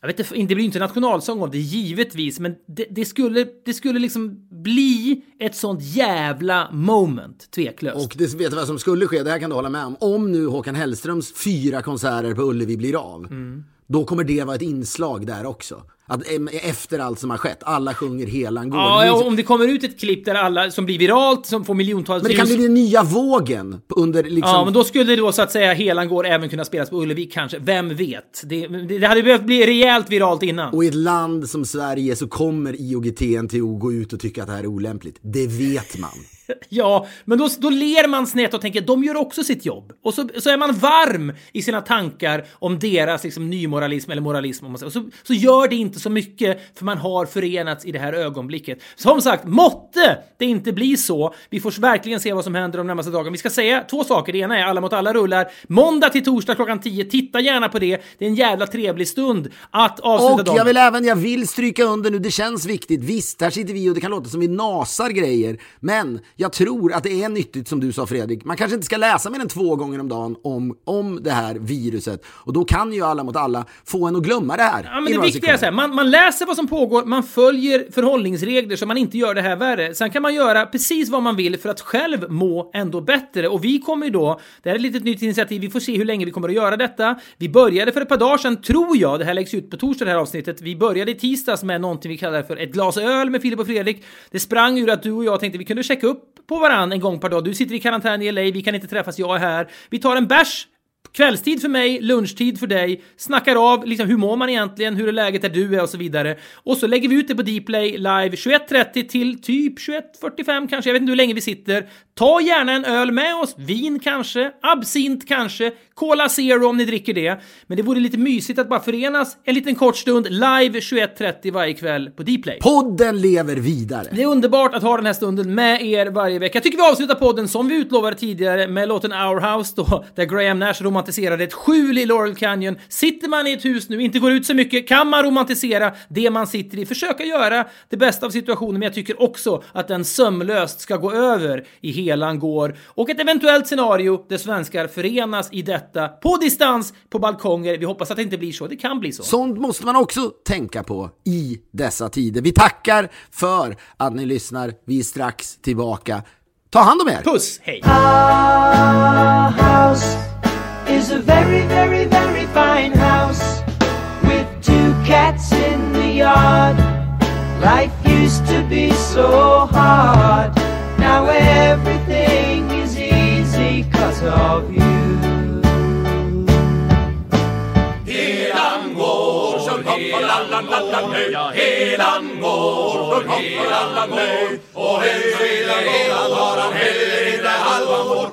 jag vet inte, det blir inte nationalsång av det givetvis, men det, det, skulle, det skulle liksom bli ett sånt jävla moment, tveklöst. Och det vet du vad som skulle ske, det här kan du hålla med om. Om nu Håkan Hellströms fyra konserter på Ullevi blir av, Mm. då kommer det vara ett inslag där också. Att em, efter allt som har skett, alla sjunger helan går. ja, om det kommer ut ett klipp där alla som blir viralt, som får miljontals men det kan bli den nya vågen under liksom... Ja, men då skulle det då så att säga helan går även kunna spelas på Ullevi kanske. Vem vet? Det, det, det hade behövt bli rejält viralt innan. Och i ett land som Sverige så kommer IOGT-NTO gå ut och tycka att det här är olämpligt. Det vet man. Ja, men då, då ler man snett och tänker de gör också sitt jobb. Och så, så är man varm i sina tankar om deras liksom, nymoralism eller moralism. Om man säger. Och så, så gör det inte så mycket för man har förenats i det här ögonblicket. Som sagt, måtte det inte bli så. Vi får verkligen se vad som händer de närmaste dagarna. Vi ska säga två saker. Det ena är Alla mot alla rullar måndag till torsdag klockan 10. Titta gärna på det. Det är en jävla trevlig stund att avsluta Och dagen. jag vill även, jag vill stryka under nu, det känns viktigt. Visst, här sitter vi och det kan låta som vi nasar grejer. Men jag tror att det är nyttigt som du sa Fredrik. Man kanske inte ska läsa mer än två gånger om dagen om, om det här viruset. Och då kan ju alla mot alla få en att glömma det här. Ja, men det viktiga är så här, man, man läser vad som pågår, man följer förhållningsregler så man inte gör det här värre. Sen kan man göra precis vad man vill för att själv må ändå bättre. Och vi kommer ju då, det här är ett litet nytt initiativ, vi får se hur länge vi kommer att göra detta. Vi började för ett par dagar sedan, tror jag, det här läggs ut på torsdag det här avsnittet. Vi började i tisdags med någonting vi kallar för ett glas öl med Filip och Fredrik. Det sprang ur att du och jag tänkte vi kunde checka upp på varandra en gång per dag. Du sitter i karantän i LA, vi kan inte träffas, jag är här. Vi tar en bärs Kvällstid för mig, lunchtid för dig, snackar av liksom, hur mår man egentligen, hur är läget där du är och så vidare. Och så lägger vi ut det på Dplay live 21.30 till typ 21.45 kanske, jag vet inte hur länge vi sitter. Ta gärna en öl med oss, vin kanske, absint kanske, Cola Zero om ni dricker det. Men det vore lite mysigt att bara förenas en liten kort stund live 21.30 varje kväll på Dplay. Podden lever vidare. Det är underbart att ha den här stunden med er varje vecka. Jag tycker vi avslutar podden som vi utlovade tidigare med låten Our House då, där Graham Nash romantiserade ett skjul i Laurel Canyon. Sitter man i ett hus nu, inte går ut så mycket, kan man romantisera det man sitter i. Försöka göra det bästa av situationen, men jag tycker också att den sömlöst ska gå över i helan går och ett eventuellt scenario där svenskar förenas i detta på distans på balkonger. Vi hoppas att det inte blir så. Det kan bli så. Sånt måste man också tänka på i dessa tider. Vi tackar för att ni lyssnar. Vi är strax tillbaka. Ta hand om er! Puss, hej! Our house is a very, very, very fine house with two cats in the yard. Life used to be so hard. Now everything is easy cause of you. Helan går, sjung hoppalalalala Ja, helan går, sjung hoppalalalala Och helst vill helan har han heller inte halvan vår